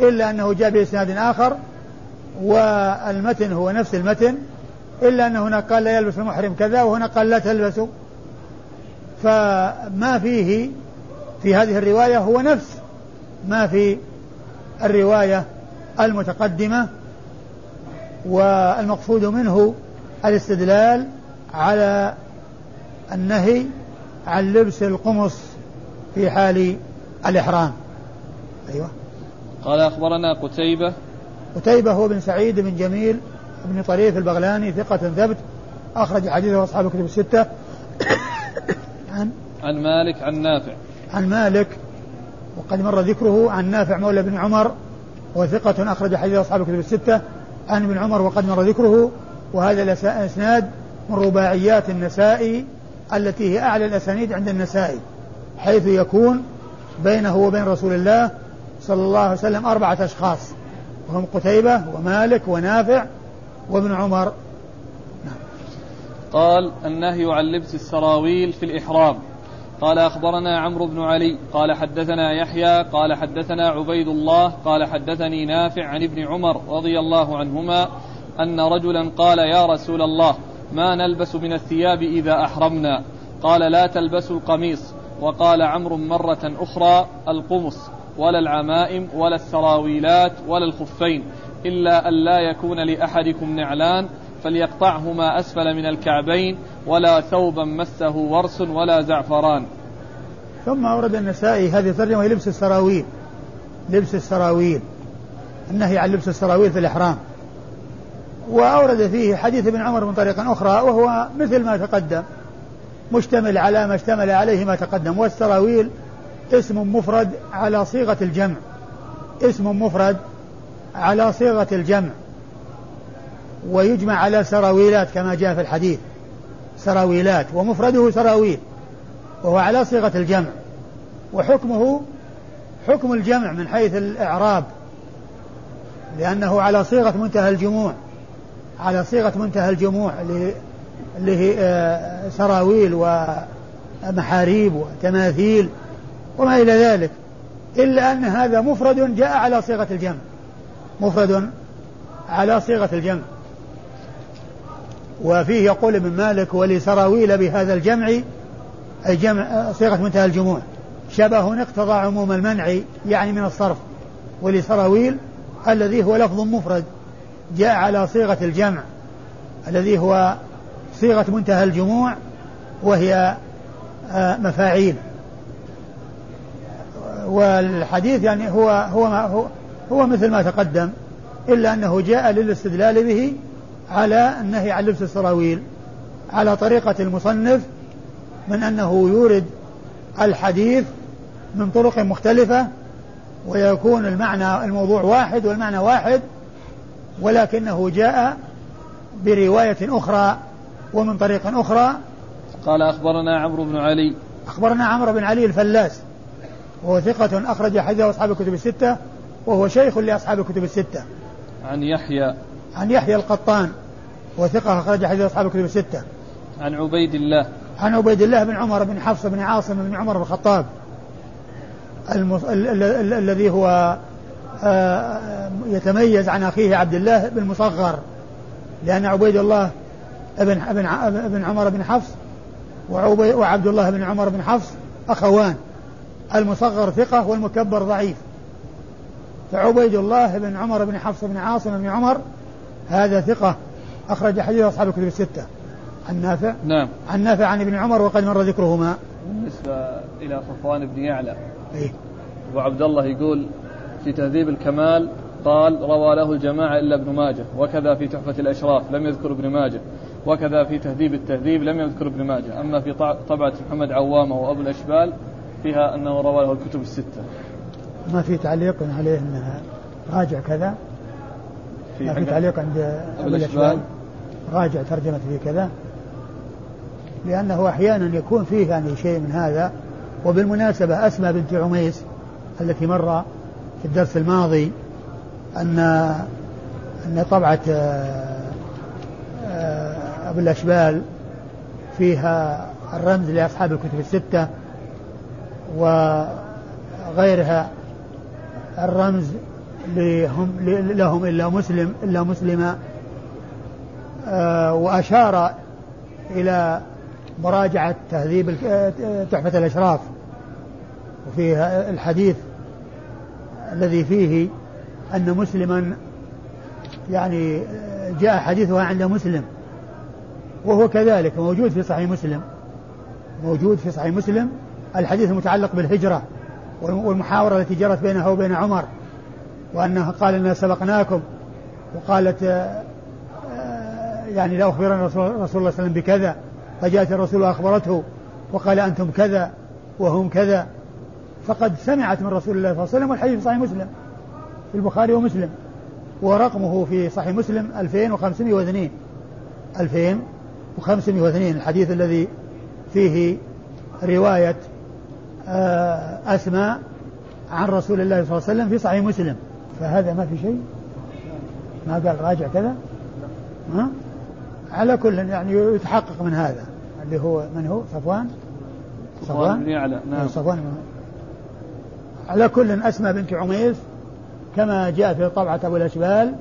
إلا أنه جاء بإسناد آخر والمتن هو نفس المتن إلا أنه هنا قال لا يلبس المحرم كذا وهنا قال لا تلبسوا. فما فيه في هذه الرواية هو نفس ما في الرواية المتقدمة والمقصود منه الاستدلال على النهي عن لبس القمص في حال الإحرام. أيوة. قال أخبرنا قتيبة. قتيبة هو بن سعيد بن جميل بن طريف البغلاني ثقة ثبت أخرج حديثه أصحاب الكتب الستة. عن عن مالك عن نافع. عن مالك وقد مر ذكره عن نافع مولى بن عمر وثقة أخرج حديث أصحاب الكتب الستة. عن ابن عمر وقد مر ذكره وهذا الإسناد من رباعيات النسائي التي هي أعلى الأسانيد عند النسائي حيث يكون بينه وبين رسول الله صلى الله عليه وسلم أربعة أشخاص وهم قتيبة ومالك ونافع وابن عمر. نعم. قال النهي عن لبس السراويل في الإحرام. قال أخبرنا عمرو بن علي. قال حدثنا يحيى. قال حدثنا عبيد الله. قال حدثني نافع عن ابن عمر رضي الله عنهما أن رجلا قال يا رسول الله ما نلبس من الثياب إذا أحرمنا؟ قال لا تلبسوا القميص. وقال عمرو مرة أخرى القمص. ولا العمائم ولا السراويلات ولا الخفين إلا أن لا يكون لأحدكم نعلان فليقطعهما أسفل من الكعبين ولا ثوبا مسه ورس ولا زعفران. ثم أورد النسائي هذه الترجمة لبس السراويل. لبس السراويل. النهي عن لبس السراويل في الإحرام. وأورد فيه حديث ابن عمر من طريق أخرى وهو مثل ما تقدم مشتمل على ما اشتمل عليه ما تقدم والسراويل اسم مفرد على صيغة الجمع. اسم مفرد على صيغة الجمع. ويجمع على سراويلات كما جاء في الحديث. سراويلات ومفرده سراويل وهو على صيغة الجمع. وحكمه حكم الجمع من حيث الإعراب لأنه على صيغة منتهى الجموع. على صيغة منتهى الجموع اللي هي آه، سراويل ومحاريب وتماثيل. وما إلى ذلك إلا أن هذا مفرد جاء على صيغة الجمع. مفرد على صيغة الجمع. وفيه يقول ابن مالك ولسراويل بهذا الجمع أي جمع صيغة منتهى الجموع. شبه اقتضى عموم المنع يعني من الصرف. ولسراويل الذي هو لفظ مفرد جاء على صيغة الجمع الذي هو صيغة منتهى الجموع وهي آه، مفاعيل. والحديث يعني هو هو هو, هو مثل ما تقدم إلا أنه جاء للاستدلال به على النهي عن لبس السراويل على طريقة المصنف من أنه يورد الحديث من طرق مختلفة ويكون المعنى الموضوع واحد والمعنى واحد ولكنه جاء برواية أخرى ومن طريق أخرى. قال أخبرنا عمرو بن علي. أخبرنا عمرو بن علي الفلاس. وهو ثقة أخرج حديثه أصحاب الكتب الستة وهو شيخ لأصحاب الكتب الستة. عن يحيى. عن يحيى القطان وثقة أخرج حديث أصحاب الكتب الستة. عن عبيد الله. عن عبيد الله بن عمر بن حفص بن عاصم بن عمر بن الخطاب. المص... ال... ال... ال... الذي هو آه، يتميز عن أخيه عبد الله بالمصغر لأن عبيد الله ابن ابن ابن عمر بن حفص وعبد الله بن عمر بن حفص أخوان. المصغر ثقة والمكبر ضعيف. فعبيد الله بن عمر بن حفص بن عاصم بن عمر هذا ثقة. أخرج حديث أصحاب الكتب الستة. عن نافع نعم. عن نافع عن ابن عمر وقد مر ذكرهما. بالنسبة إلى صفوان بن يعلى. إيه؟ وعبد الله يقول في تهذيب الكمال قال روى له الجماعة إلا ابن ماجه وكذا في تحفة الأشراف لم يذكر ابن ماجه وكذا في تهذيب التهذيب لم يذكر ابن ماجه أما في طبعة محمد عوامة وأبو الأشبال فيها أنه روى له الكتب الستة. ما في تعليق عليه أنها راجع كذا؟ في ما في تعليق عند أبو الأشبال؟ راجع ترجمة في كذا؟ لأنه أحيانا يكون فيه يعني شيء من هذا وبالمناسبة أسمى بنت عميس التي مر في الدرس الماضي أن أن طبعة آه، أبو الأشبال فيها الرمز لأصحاب الكتب الستة وغيرها الرمز لهم لهم إلا مسلم إلا مسلما آه، وأشار إلى مراجعة تهذيب تحفة الأشراف وفي الحديث الذي فيه أن مسلما يعني جاء حديثها عند مسلم وهو كذلك موجود في صحيح مسلم موجود في صحيح مسلم الحديث المتعلق بالهجرة والمحاورة التي جرت بينها وبين عمر وأنها قال إنا سبقناكم وقالت يعني لا أخبرنا رسول الله صلى الله عليه وسلم بكذا فجاءت الرسول وأخبرته وقال أنتم كذا وهم كذا فقد سمعت من رسول الله صلى الله عليه وسلم والحديث في صحيح مسلم في البخاري ومسلم ورقمه في صحيح مسلم 2502 2502 الحديث الذي فيه رواية آه، أسماء عن رسول الله صلى الله عليه وسلم في صحيح مسلم. فهذا ما في شيء؟ ما قال راجع كذا؟ ها؟ على كل يعني يتحقق من هذا. اللي هو من هو؟ صفوان؟ صفوان بن يعلى نعم. صفوان. على كل أسمى بنت عميس كما جاء في طبعة أبو الأشبال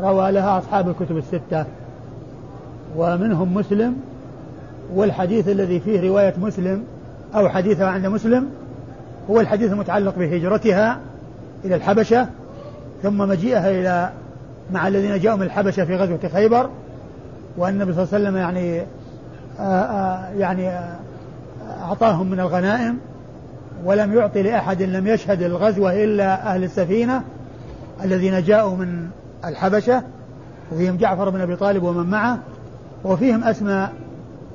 روى لها أصحاب الكتب الستة. ومنهم مسلم والحديث الذي فيه رواية مسلم أو حديثها عند مسلم هو الحديث المتعلق بهجرتها إلى الحبشة ثم مجيئها إلى مع الذين جاءوا من الحبشة في غزوة خيبر وأن النبي صلى الله عليه وسلم يعني آآ آآ يعني آآ أعطاهم من الغنائم ولم يعطي لأحد لم يشهد الغزوة إلا أهل السفينة الذين جاءوا من الحبشة وفيهم جعفر بن أبي طالب ومن معه وفيهم أسماء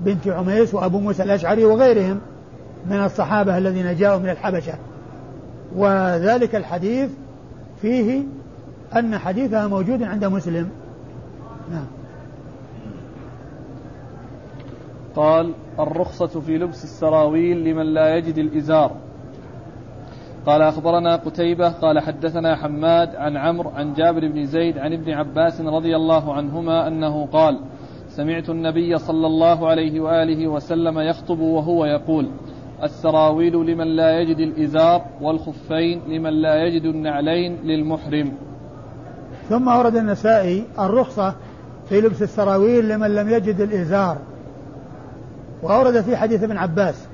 بنت عميس وأبو موسى الأشعري وغيرهم. من الصحابة الذين جاءوا من الحبشة. وذلك الحديث فيه أن حديثها موجود عند مسلم. نعم. قال الرخصة في لبس السراويل لمن لا يجد الإزار. قال أخبرنا قتيبة قال حدثنا حماد عن عمرو عن جابر بن زيد عن ابن عباس رضي الله عنهما أنه قال سمعت النبي صلى الله عليه وآله وسلم يخطب وهو يقول السراويل لمن لا يجد الإزار والخفين لمن لا يجد النعلين للمحرم. ثم ورد النسائي الرخصة في لبس السراويل لمن لم يجد الإزار. وأورد في حديث ابن عباس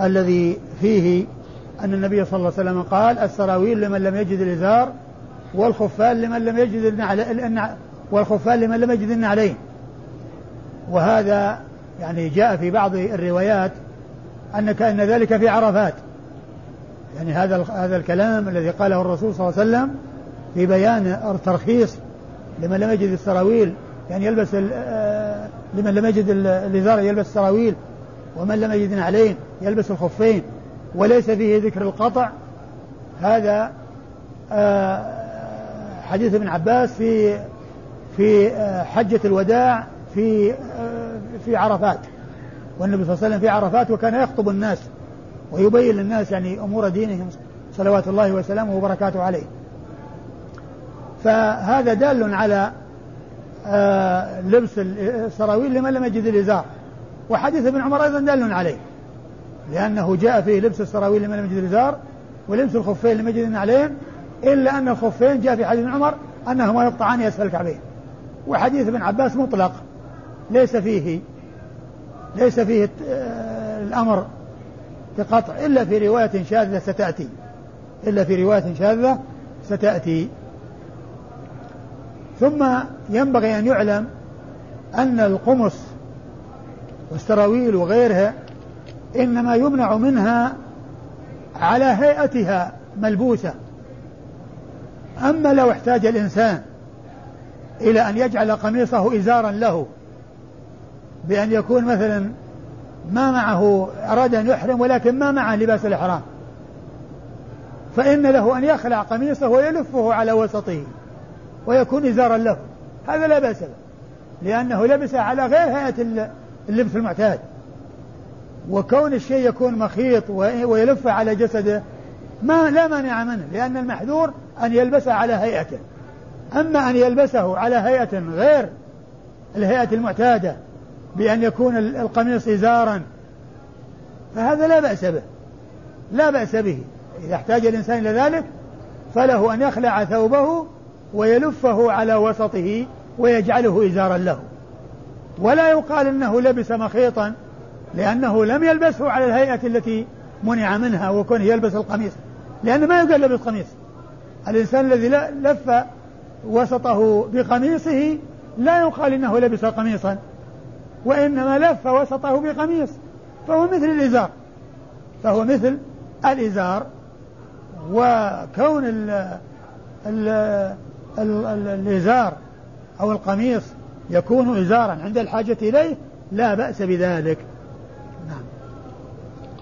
الذي فيه أن النبي صلى الله عليه وسلم قال السراويل لمن لم يجد الإزار والخفان لمن لم يجد النعل والخفان لمن لم يجد النعلين. وهذا يعني جاء في بعض الروايات أن كأن ذلك في عرفات. يعني هذا هذا الكلام الذي قاله الرسول صلى الله عليه وسلم في بيان الترخيص لمن لم يجد السراويل. يعني يلبس آه، لمن لم يجد الإزار يلبس السراويل. ومن لم يجد نعلين يلبس الخفين. وليس فيه ذكر القطع. هذا آه، حديث ابن عباس في في آه، حجة الوداع في في عرفات. والنبي صلى الله عليه وسلم في عرفات وكان يخطب الناس ويبين للناس يعني أمور دينهم صلوات الله وسلامه وبركاته عليه. فهذا دال على لبس السراويل لمن لم يجد الإزار. وحديث ابن عمر أيضا دال عليه. لأنه جاء فيه لبس السراويل لمن لم يجد الإزار ولبس الخفين لمن يجد النعلين إلا أن الخفين جاء في حديث ابن عمر أنهما يقطعان يسفل الكعبين وحديث ابن عباس مطلق ليس فيه ليس فيه آه، الأمر بقطع إلا في رواية شاذة ستأتي. إلا في رواية شاذة ستأتي. ثم ينبغي أن يعلم أن القمص والسراويل وغيرها إنما يمنع منها على هيئتها ملبوسة. أما لو احتاج الإنسان إلى أن يجعل قميصه إزارا له بأن يكون مثلا ما معه أراد أن يحرم ولكن ما معه لباس الإحرام. فإن له أن يخلع قميصه ويلفه على وسطه ويكون إزارا له. هذا لا بأس به لأنه لبس على غير هيئة اللبس المعتاد. وكون الشيء يكون مخيط ويلف على جسده ما لا مانع منه لأن المحذور أن يلبسه على هيئته. أما أن يلبسه على هيئة غير الهيئة المعتادة بأن يكون القميص إزارا. فهذا لا بأس به. لا بأس به. إذا احتاج الإنسان إلى ذلك فله أن يخلع ثوبه ويلفه على وسطه ويجعله إزارا له. ولا يقال إنه لبس مخيطا لأنه لم يلبسه على الهيئة التي منع منها وكونه يلبس القميص. لأنه ما يقال لبس قميص. الإنسان الذي لف وسطه بقميصه لا يقال إنه لبس قميصا. وإنما لف وسطه بقميص فهو مثل الإزار. فهو مثل الإزار. وكون ال ال ال الإزار أو القميص يكون إزارا عند الحاجة إليه لا بأس بذلك. نعم.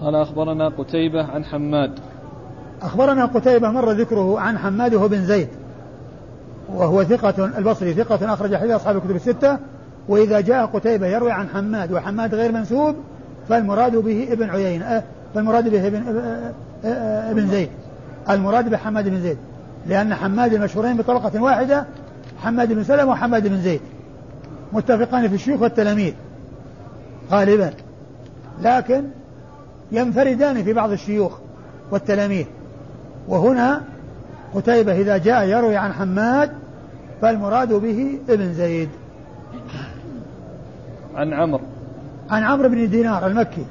قال أخبرنا قتيبة عن حماد. أخبرنا قتيبة مر ذكره عن حماد بن زيد. وهو ثقة البصري ثقة أخرج حديث أصحاب الكتب الستة. وإذا جاء قتيبة يروي عن حماد وحماد غير منسوب فالمراد به ابن عيينة أه، فالمراد به ابن أه، أه، ابن زيد. المراد بحماد بن زيد. لأن حماد المشهورين بطبقة واحدة حماد بن سلمة وحماد بن زيد. متفقان في الشيوخ والتلاميذ. غالبا. لكن ينفردان في بعض الشيوخ والتلاميذ. وهنا قتيبة إذا جاء يروي عن حماد فالمراد به ابن زيد. عن عمرو. عن عمرو بن دينار المكي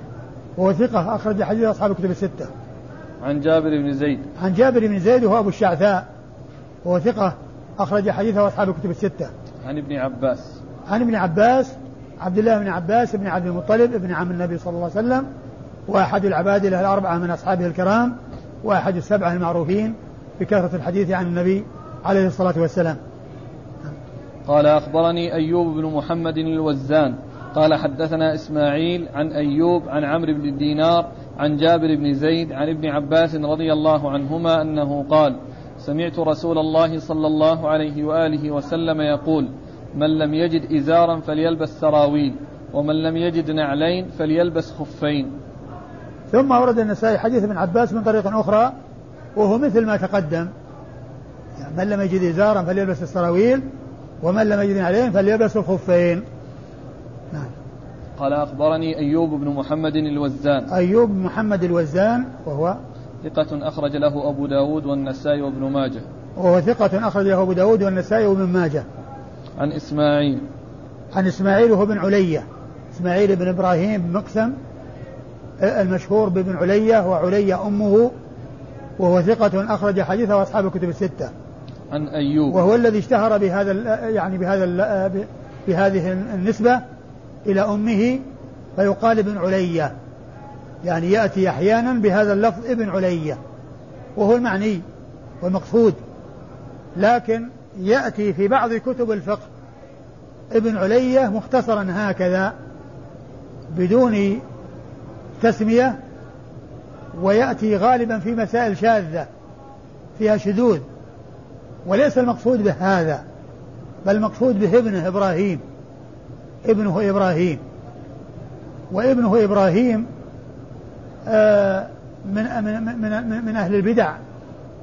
وهو ثقة أخرج حديث أصحاب الكتب الستة. عن جابر بن زيد. عن جابر بن زيد وهو أبو الشعثاء وهو ثقة أخرج حديثه أصحاب الكتب الستة. عن ابن عباس. عن ابن عباس عبد الله بن عباس بن عبد المطلب ابن عم النبي صلى الله عليه وسلم وأحد العبادلة الأربعة من أصحابه الكرام وأحد السبعة المعروفين بكثرة الحديث عن النبي عليه الصلاة والسلام. قال أخبرني أيوب بن محمد الوزان. قال حدثنا إسماعيل عن أيوب عن عمرو بن دينار عن جابر بن زيد عن ابن عباس رضي الله عنهما أنه قال سمعت رسول الله صلى الله عليه وآله وسلم يقول من لم يجد إزارا فليلبس سراويل ومن لم يجد نعلين فليلبس خفين. ثم ورد النسائي حديث ابن عباس من طريق أخرى وهو مثل ما تقدم. يعني من لم يجد إزارا فليلبس السراويل ومن لم يجد نعلين فليلبس الخفين نعم. قال أخبرني أيوب بن محمد الوزان. أيوب بن محمد الوزان وهو ثقة أخرج له أبو داود والنسائي وابن ماجه. وهو ثقة أخرج له أبو داود والنسائي وابن ماجه. عن إسماعيل. عن إسماعيل وهو بن علية إسماعيل بن إبراهيم بن مقسم المشهور بابن علية وعلية أمه وهو ثقة أخرج حديثه أصحاب الكتب الستة. عن أيوب. وهو الذي اشتهر بهذا يعني بهذا بهذه النسبة إلى أمه فيقال ابن علية يعني يأتي أحيانا بهذا اللفظ ابن علية وهو المعني والمقصود. لكن يأتي في بعض كتب الفقه ابن علية مختصرا هكذا بدون تسمية ويأتي غالبا في مسائل شاذة فيها شذوذ. وليس المقصود به هذا بل المقصود به ابنه إبراهيم. ابنه إبراهيم. وابنه إبراهيم آه، من من من من أهل البدع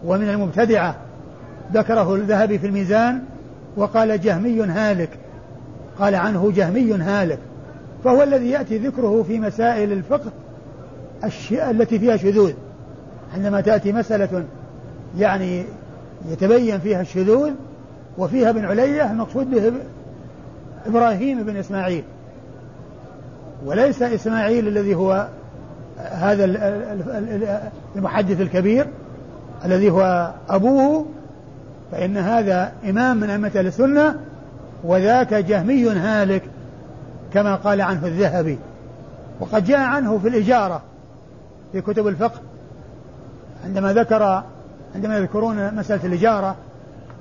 ومن المبتدعة. ذكره الذهبي في الميزان وقال جهمي هالك قال عنه جهمي هالك. فهو الذي يأتي ذكره في مسائل الفقه التي فيها شذوذ. عندما تأتي مسألة يعني يتبين فيها الشذوذ وفيها ابن علية المقصود به إبراهيم بن إسماعيل. وليس إسماعيل الذي هو هذا المحدث الكبير الذي هو أبوه فإن هذا إمام من أئمة السنة وذاك جهمي هالك كما قال عنه الذهبي. وقد جاء عنه في الإجارة في كتب الفقه عندما ذكر عندما يذكرون مسألة الإجارة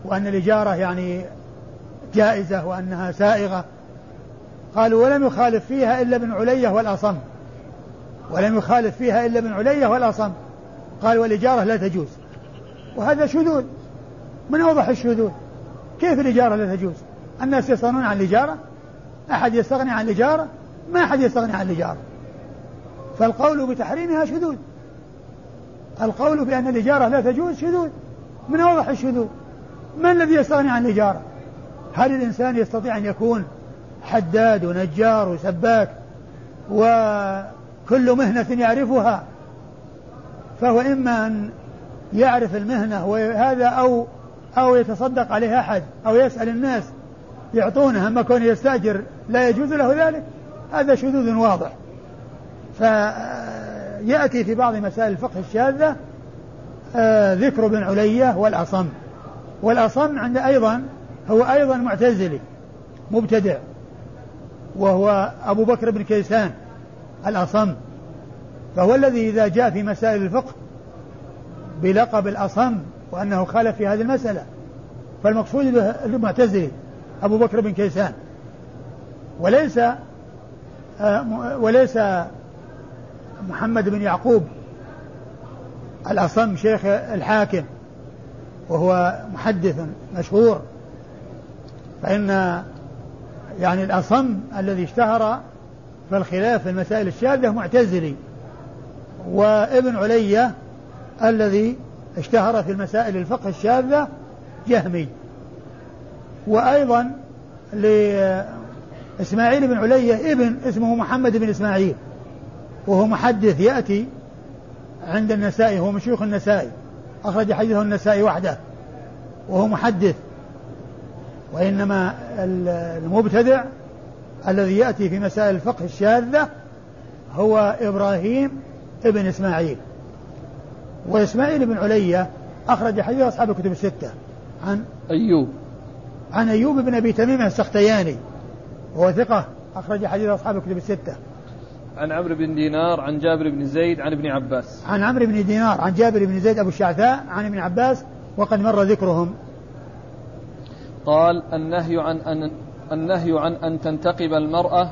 وأن الإجارة يعني جائزة وأنها سائغة. قالوا ولم يخالف فيها إلا ابن علية والأصم. ولم يخالف فيها إلا ابن علية والأصم. قال والإجارة لا تجوز. وهذا شذوذ. من أوضح الشذوذ؟ كيف الإجارة لا تجوز؟ الناس يستغنون عن الإجارة. أحد يستغني عن الإجارة. ما أحد يستغني عن الإجارة. فالقول بتحريمها شذوذ. القول بأن الإجارة لا تجوز شذوذ. من أوضح الشذوذ؟ من الذي يستغني عن الإجارة؟ هل الإنسان يستطيع أن يكون حداد ونجار وسباك وكل مهنة يعرفها فهو إما أن يعرف المهنة وهذا أو أو يتصدق عليه أحد أو يسأل الناس يعطونه أما كونه يستأجر لا يجوز له ذلك. هذا شذوذ واضح. فيأتي في بعض مسائل الفقه الشاذة آه، ذكر ابن علية والأصم. والأصم عند أيضا هو أيضا معتزلي مبتدع وهو أبو بكر بن كيسان الأصم. فهو الذي إذا جاء في مسائل الفقه بلقب الأصم وأنه خالف في هذه المسألة. فالمقصود به المعتزلي أبو بكر بن كيسان. وليس آه، وليس محمد بن يعقوب الأصم شيخ الحاكم وهو محدث مشهور. فإن يعني الأصم الذي اشتهر في الخلاف في المسائل الشاذة معتزلي وابن علية الذي اشتهر في المسائل الفقه الشاذة جهمي. وأيضا لإسماعيل بن علية ابن اسمه محمد بن إسماعيل وهو محدث يأتي عند النسائي هو من شيوخ النسائي أخرج حديثه النسائي وحده وهو محدث. وإنما المبتدع الذي يأتي في مسائل الفقه الشاذة هو إبراهيم ابن إسماعيل. وإسماعيل بن علية أخرج حديث أصحاب الكتب الستة عن أيوب. عن أيوب بن أبي تميم السختياني وهو ثقة أخرج حديث أصحاب الكتب الستة. عن عمرو بن دينار عن جابر بن زيد عن ابن عباس. عن عمرو بن دينار عن جابر بن زيد أبو الشعثاء عن ابن عباس وقد مر ذكرهم. قال النهي عن أن النهي عن أن تنتقب المرأة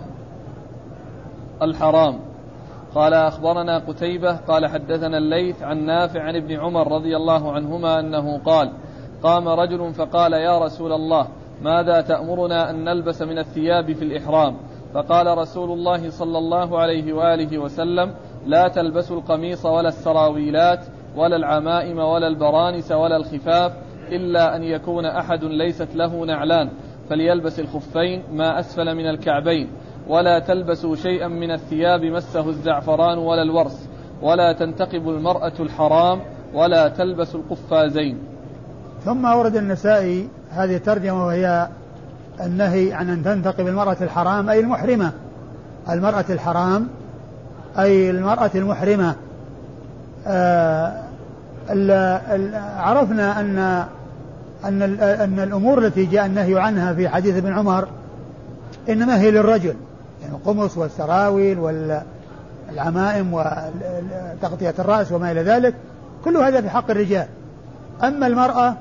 الحرام. قال أخبرنا قتيبة قال حدثنا الليث عن نافع عن ابن عمر رضي الله عنهما أنه قال قام رجل فقال يا رسول الله ماذا تأمرنا أن نلبس من الثياب في الإحرام؟ فقال رسول الله صلى الله عليه وآله وسلم لا تلبسوا القميص ولا السراويلات ولا العمائم ولا البرانس ولا الخفاف إلا أن يكون أحد ليست له نعلان فليلبس الخفين ما أسفل من الكعبين ولا تلبسوا شيئا من الثياب مسه الزعفران ولا الورس ولا تنتقب المرأة الحرام ولا تلبس القفازين. ثم أورد النسائي هذه الترجمة وهي النهي عن أن تنتقب المرأة الحرام أي المحرمة. المرأة الحرام أي المرأة المحرمة. آه عرفنا أن أن أن الأمور التي جاء النهي عنها في حديث ابن عمر إنما هي للرجل يعني القمص والسراويل والعمائم وتغطية الرأس وما إلى ذلك كل هذا في حق الرجال. أما المرأة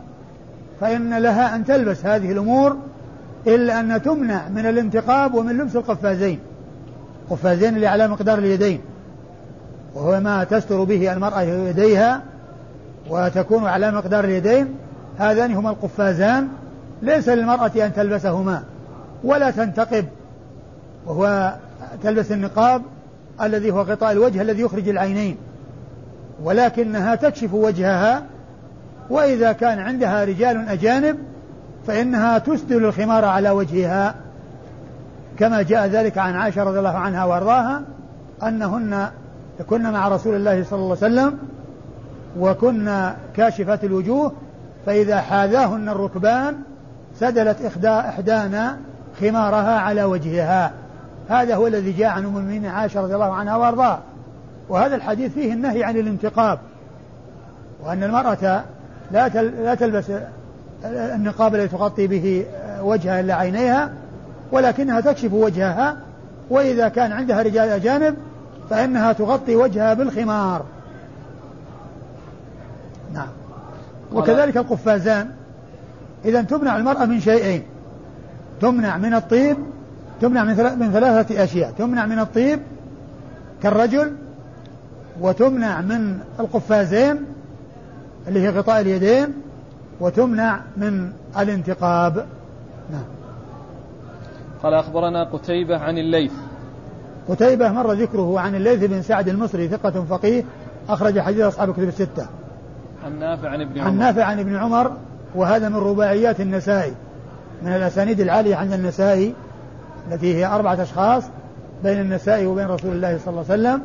فإن لها أن تلبس هذه الأمور إلا أن تمنع من الانتقاب ومن لبس القفازين. قفازين اللي على مقدار اليدين وهو ما تستر به المرأة يديها وتكون على مقدار اليدين هذان هما القفازان. ليس للمرأة أن تلبسهما ولا تنتقب وهو تلبس النقاب الذي هو غطاء الوجه الذي يخرج العينين ولكنها تكشف وجهها. وإذا كان عندها رجال أجانب فإنها تسدل الخمار على وجهها. كما جاء ذلك عن عائشة رضي الله عنها وأرضاها أنهن كن مع رسول الله صلى الله عليه وسلم وكن كاشفات الوجوه فإذا حاذاهن الركبان سدلت إحدى إحدانا خمارها على وجهها. هذا هو الذي جاء عن أم المؤمنين عائشة رضي الله عنها وأرضاها. وهذا الحديث فيه النهي عن الانتقاب. وأن المرأة لا لا تلبس النقاب الذي تغطي به وجهها إلا عينيها ولكنها تكشف وجهها وإذا كان عندها رجال أجانب فإنها تغطي وجهها بالخمار. نعم. وكذلك القفازان. إذا تمنع المرأة من شيئين. تمنع من الطيب تمنع من من ثلاثة أشياء. تمنع من الطيب كالرجل وتمنع من القفازين اللي هي غطاء اليدين وتمنع من الانتقاب. نعم. قال أخبرنا قتيبة عن الليث. قتيبة مر ذكره عن الليث بن سعد المصري ثقة فقيه أخرج حديث أصحاب الكتب الستة. عن نافع عن ابن عمر. عن نافع عن ابن عمر وهذا من رباعيات النسائي من الأسانيد العالية عند النسائي التي هي أربعة أشخاص بين النسائي وبين رسول الله صلى الله عليه وسلم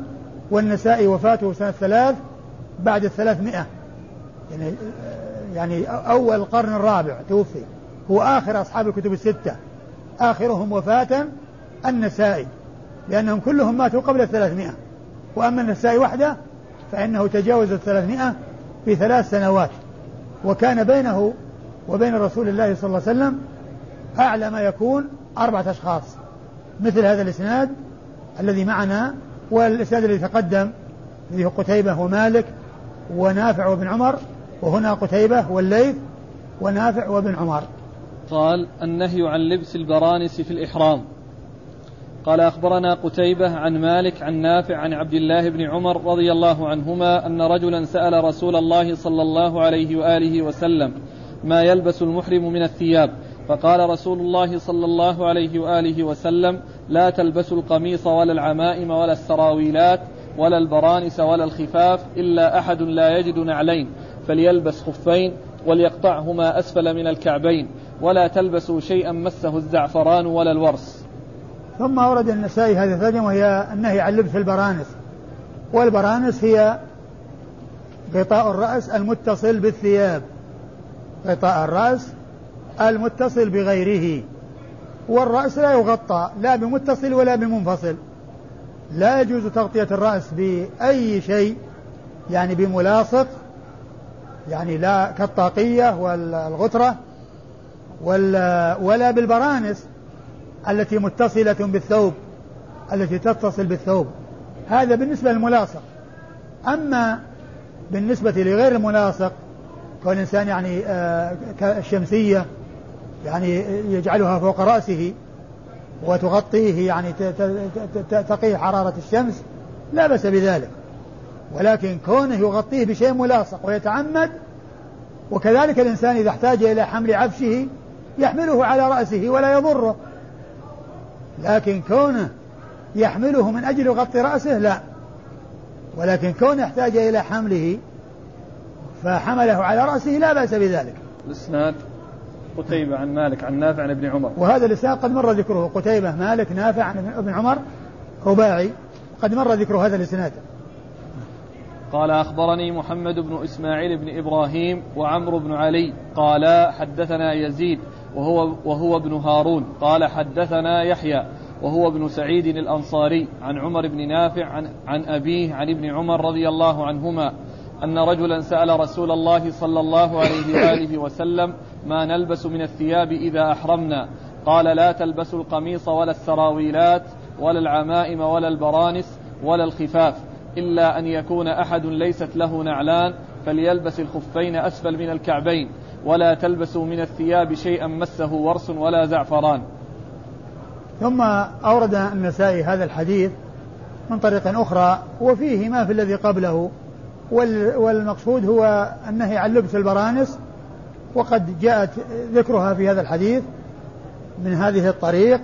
والنسائي وفاته سنة ثلاث بعد الثلاثمائة يعني يعني أول القرن الرابع توفي. هو آخر أصحاب الكتب الستة. آخرهم وفاة النسائي لأنهم كلهم ماتوا قبل الثلاثمائة وأما النسائي وحده فإنه تجاوز الثلاثمائة في ثلاث سنوات وكان بينه وبين رسول الله صلى الله عليه وسلم أعلى ما يكون أربعة أشخاص مثل هذا الإسناد الذي معنا والإسناد الذي تقدم الذي هو قتيبة ومالك ونافع وابن عمر وهنا قتيبة والليث ونافع وابن عمر. قال النهي عن لبس البرانس في الإحرام. قال أخبرنا قتيبة عن مالك عن نافع عن عبد الله بن عمر رضي الله عنهما أن رجلا سأل رسول الله صلى الله عليه وآله وسلم ما يلبس المحرم من الثياب؟ فقال رسول الله صلى الله عليه وآله وسلم لا تلبسوا القميص ولا العمائم ولا السراويلات ولا البرانس ولا الخفاف إلا أحد لا يجد نعلين فليلبس خفين وليقطعهما أسفل من الكعبين ولا تلبسوا شيئا مسه الزعفران ولا الورس. ثم أورد النسائي هذه الترجمة وهي النهي عن لبس البرانس. والبرانس هي غطاء الرأس المتصل بالثياب. غطاء الرأس المتصل بغيره. والرأس لا يغطى لا بمتصل ولا بمنفصل. لا يجوز تغطية الرأس بأي شيء يعني بملاصق يعني لا كالطاقية والغترة ولا بالبرانس. التي متصلة بالثوب التي تتصل بالثوب. هذا بالنسبة للملاصق. أما بالنسبة لغير الملاصق كون الإنسان يعني آه، كالشمسية يعني يجعلها فوق رأسه وتغطيه يعني تقيه حرارة الشمس لا بأس بذلك. ولكن كونه يغطيه بشيء ملاصق ويتعمد وكذلك الإنسان إذا احتاج إلى حمل عفشه يحمله على رأسه ولا يضره. لكن كونه يحمله من أجل يغطي رأسه لا. ولكن كونه يحتاج إلى حمله فحمله على رأسه لا بأس بذلك. الإسناد قتيبة عن مالك عن نافع عن ابن عمر. وهذا الإسناد قد مر ذكره قتيبة مالك نافع عن ابن عمر رباعي قد مر ذكر هذا الإسناد. قال أخبرني محمد بن إسماعيل بن إبراهيم وعمرو بن علي قال حدثنا يزيد وهو, وهو ابن هارون. قال حدثنا يحيى وهو ابن سعيد الأنصاري عن عمر بن نافع عن, عن أبيه عن ابن عمر رضي الله عنهما أن رجلا سأل رسول الله صلى الله عليه وآله وسلم ما نلبس من الثياب إذا أحرمنا؟ قال لا تلبسوا القميص ولا السراويلات ولا العمائم ولا البرانس ولا الخفاف إلا أن يكون أحد ليست له نعلان فليلبس الخفين أسفل من الكعبين. ولا تلبسوا من الثياب شيئا مسه ورس ولا زعفران. ثم أورد النسائي هذا الحديث من طريق أخرى وفيه ما في الذي قبله. والمقصود هو النهي عن لبس البرانس وقد جاءت ذكرها في هذا الحديث من هذه الطريق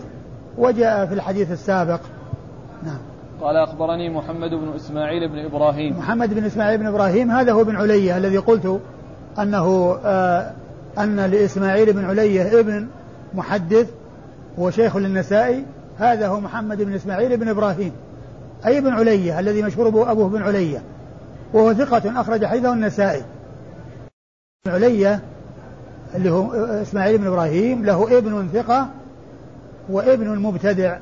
وجاء في الحديث السابق. نعم. قال أخبرني محمد بن إسماعيل بن إبراهيم. محمد بن إسماعيل بن إبراهيم هذا هو ابن علية الذي قلت أنه آه أن لإسماعيل بن علية ابن محدث هو شيخ للنسائي هذا هو محمد بن إسماعيل بن إبراهيم. أي بن علية الذي مشهور أبوه بن علية. وهو ثقة أخرج حديثه النسائي. بن علية اللي هو إسماعيل بن إبراهيم له ابن ثقة وابن مبتدع.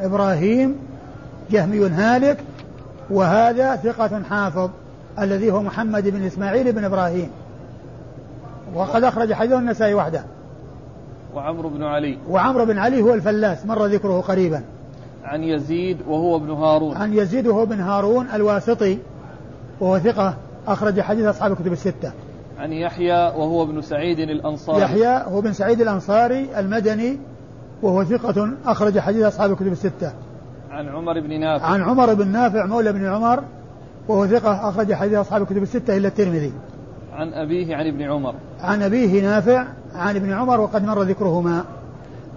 إبراهيم جهمي هالك وهذا ثقة حافظ. الذي هو محمد بن إسماعيل بن إبراهيم. وقد أخرج حديثه النسائي وحده. وعمرو بن علي. وعمرو بن علي هو الفلاس مر ذكره قريبا. عن يزيد وهو ابن هارون. عن يزيد وهو بن هارون الواسطي وهو ثقة أخرج حديث أصحاب الكتب الستة. عن يحيى وهو ابن سعيد الأنصاري. يحيى هو بن سعيد الأنصاري المدني وهو ثقة أخرج حديث أصحاب الكتب الستة. عن عمر بن نافع. عن عمر بن نافع مولى بن عمر وهو ثقة أخرج حديث أصحاب الكتب الستة إلا الترمذي. عن أبيه عن ابن عمر. عن أبيه نافع عن ابن عمر وقد مر ذكرهما.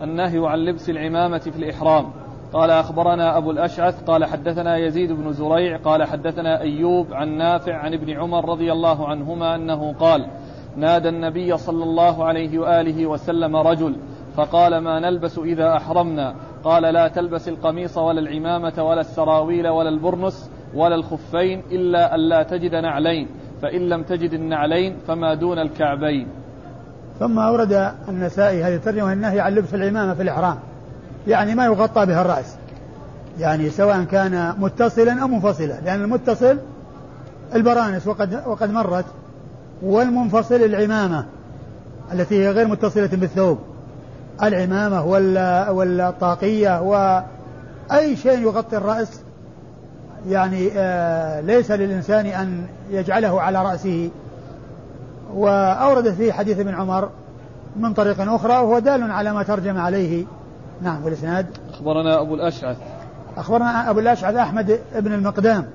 النهي عن لبس العمامة في الإحرام. قال أخبرنا أبو الأشعث قال حدثنا يزيد بن زريع قال حدثنا أيوب عن نافع عن ابن عمر رضي الله عنهما أنه قال نادى النبي صلى الله عليه وآله وسلم رجل فقال ما نلبس إذا أحرمنا؟ قال لا تلبس القميص ولا العمامة ولا السراويل ولا البرنس ولا الخفين إلا أن لا تجد نعلين فإن لم تجد النعلين فما دون الكعبين. ثم أورد النسائي هذه الترجمة النهي عن لبس العمامة في الإحرام يعني ما يغطى بها الرأس يعني سواء كان متصلا أو منفصلا لأن المتصل البرانس وقد وقد مرت والمنفصل العمامة التي هي غير متصلة بالثوب. العمامة والطاقية وأي شيء يغطي الرأس يعني آه ليس للإنسان أن يجعله على رأسه. وأورد فيه حديث ابن عمر من طريق أخرى وهو دال على ما ترجم عليه. نعم والإسناد أخبرنا أبو الأشعث. أخبرنا أبو الأشعث أحمد بن المقدام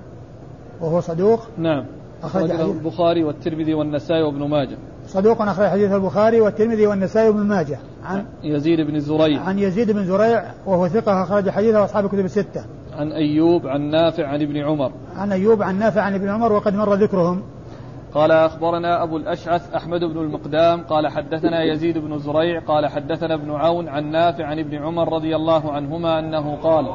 وهو صدوق. نعم. أخرج البخاري والترمذي والنسائي وابن ماجه. صدوق أخرج حديث البخاري والترمذي والنسائي وابن ماجه. عن يزيد بن زريع. عن يزيد بن زريع وهو ثقة أخرج حديثه أصحاب الكتب الستة. عن أيوب عن نافع عن ابن عمر. عن أيوب عن نافع عن ابن عمر وقد مر ذكرهم. قال أخبرنا أبو الأشعث أحمد بن المقدام قال حدثنا يزيد بن زريع قال حدثنا ابن عون عن نافع عن ابن عمر رضي الله عنهما أنه قال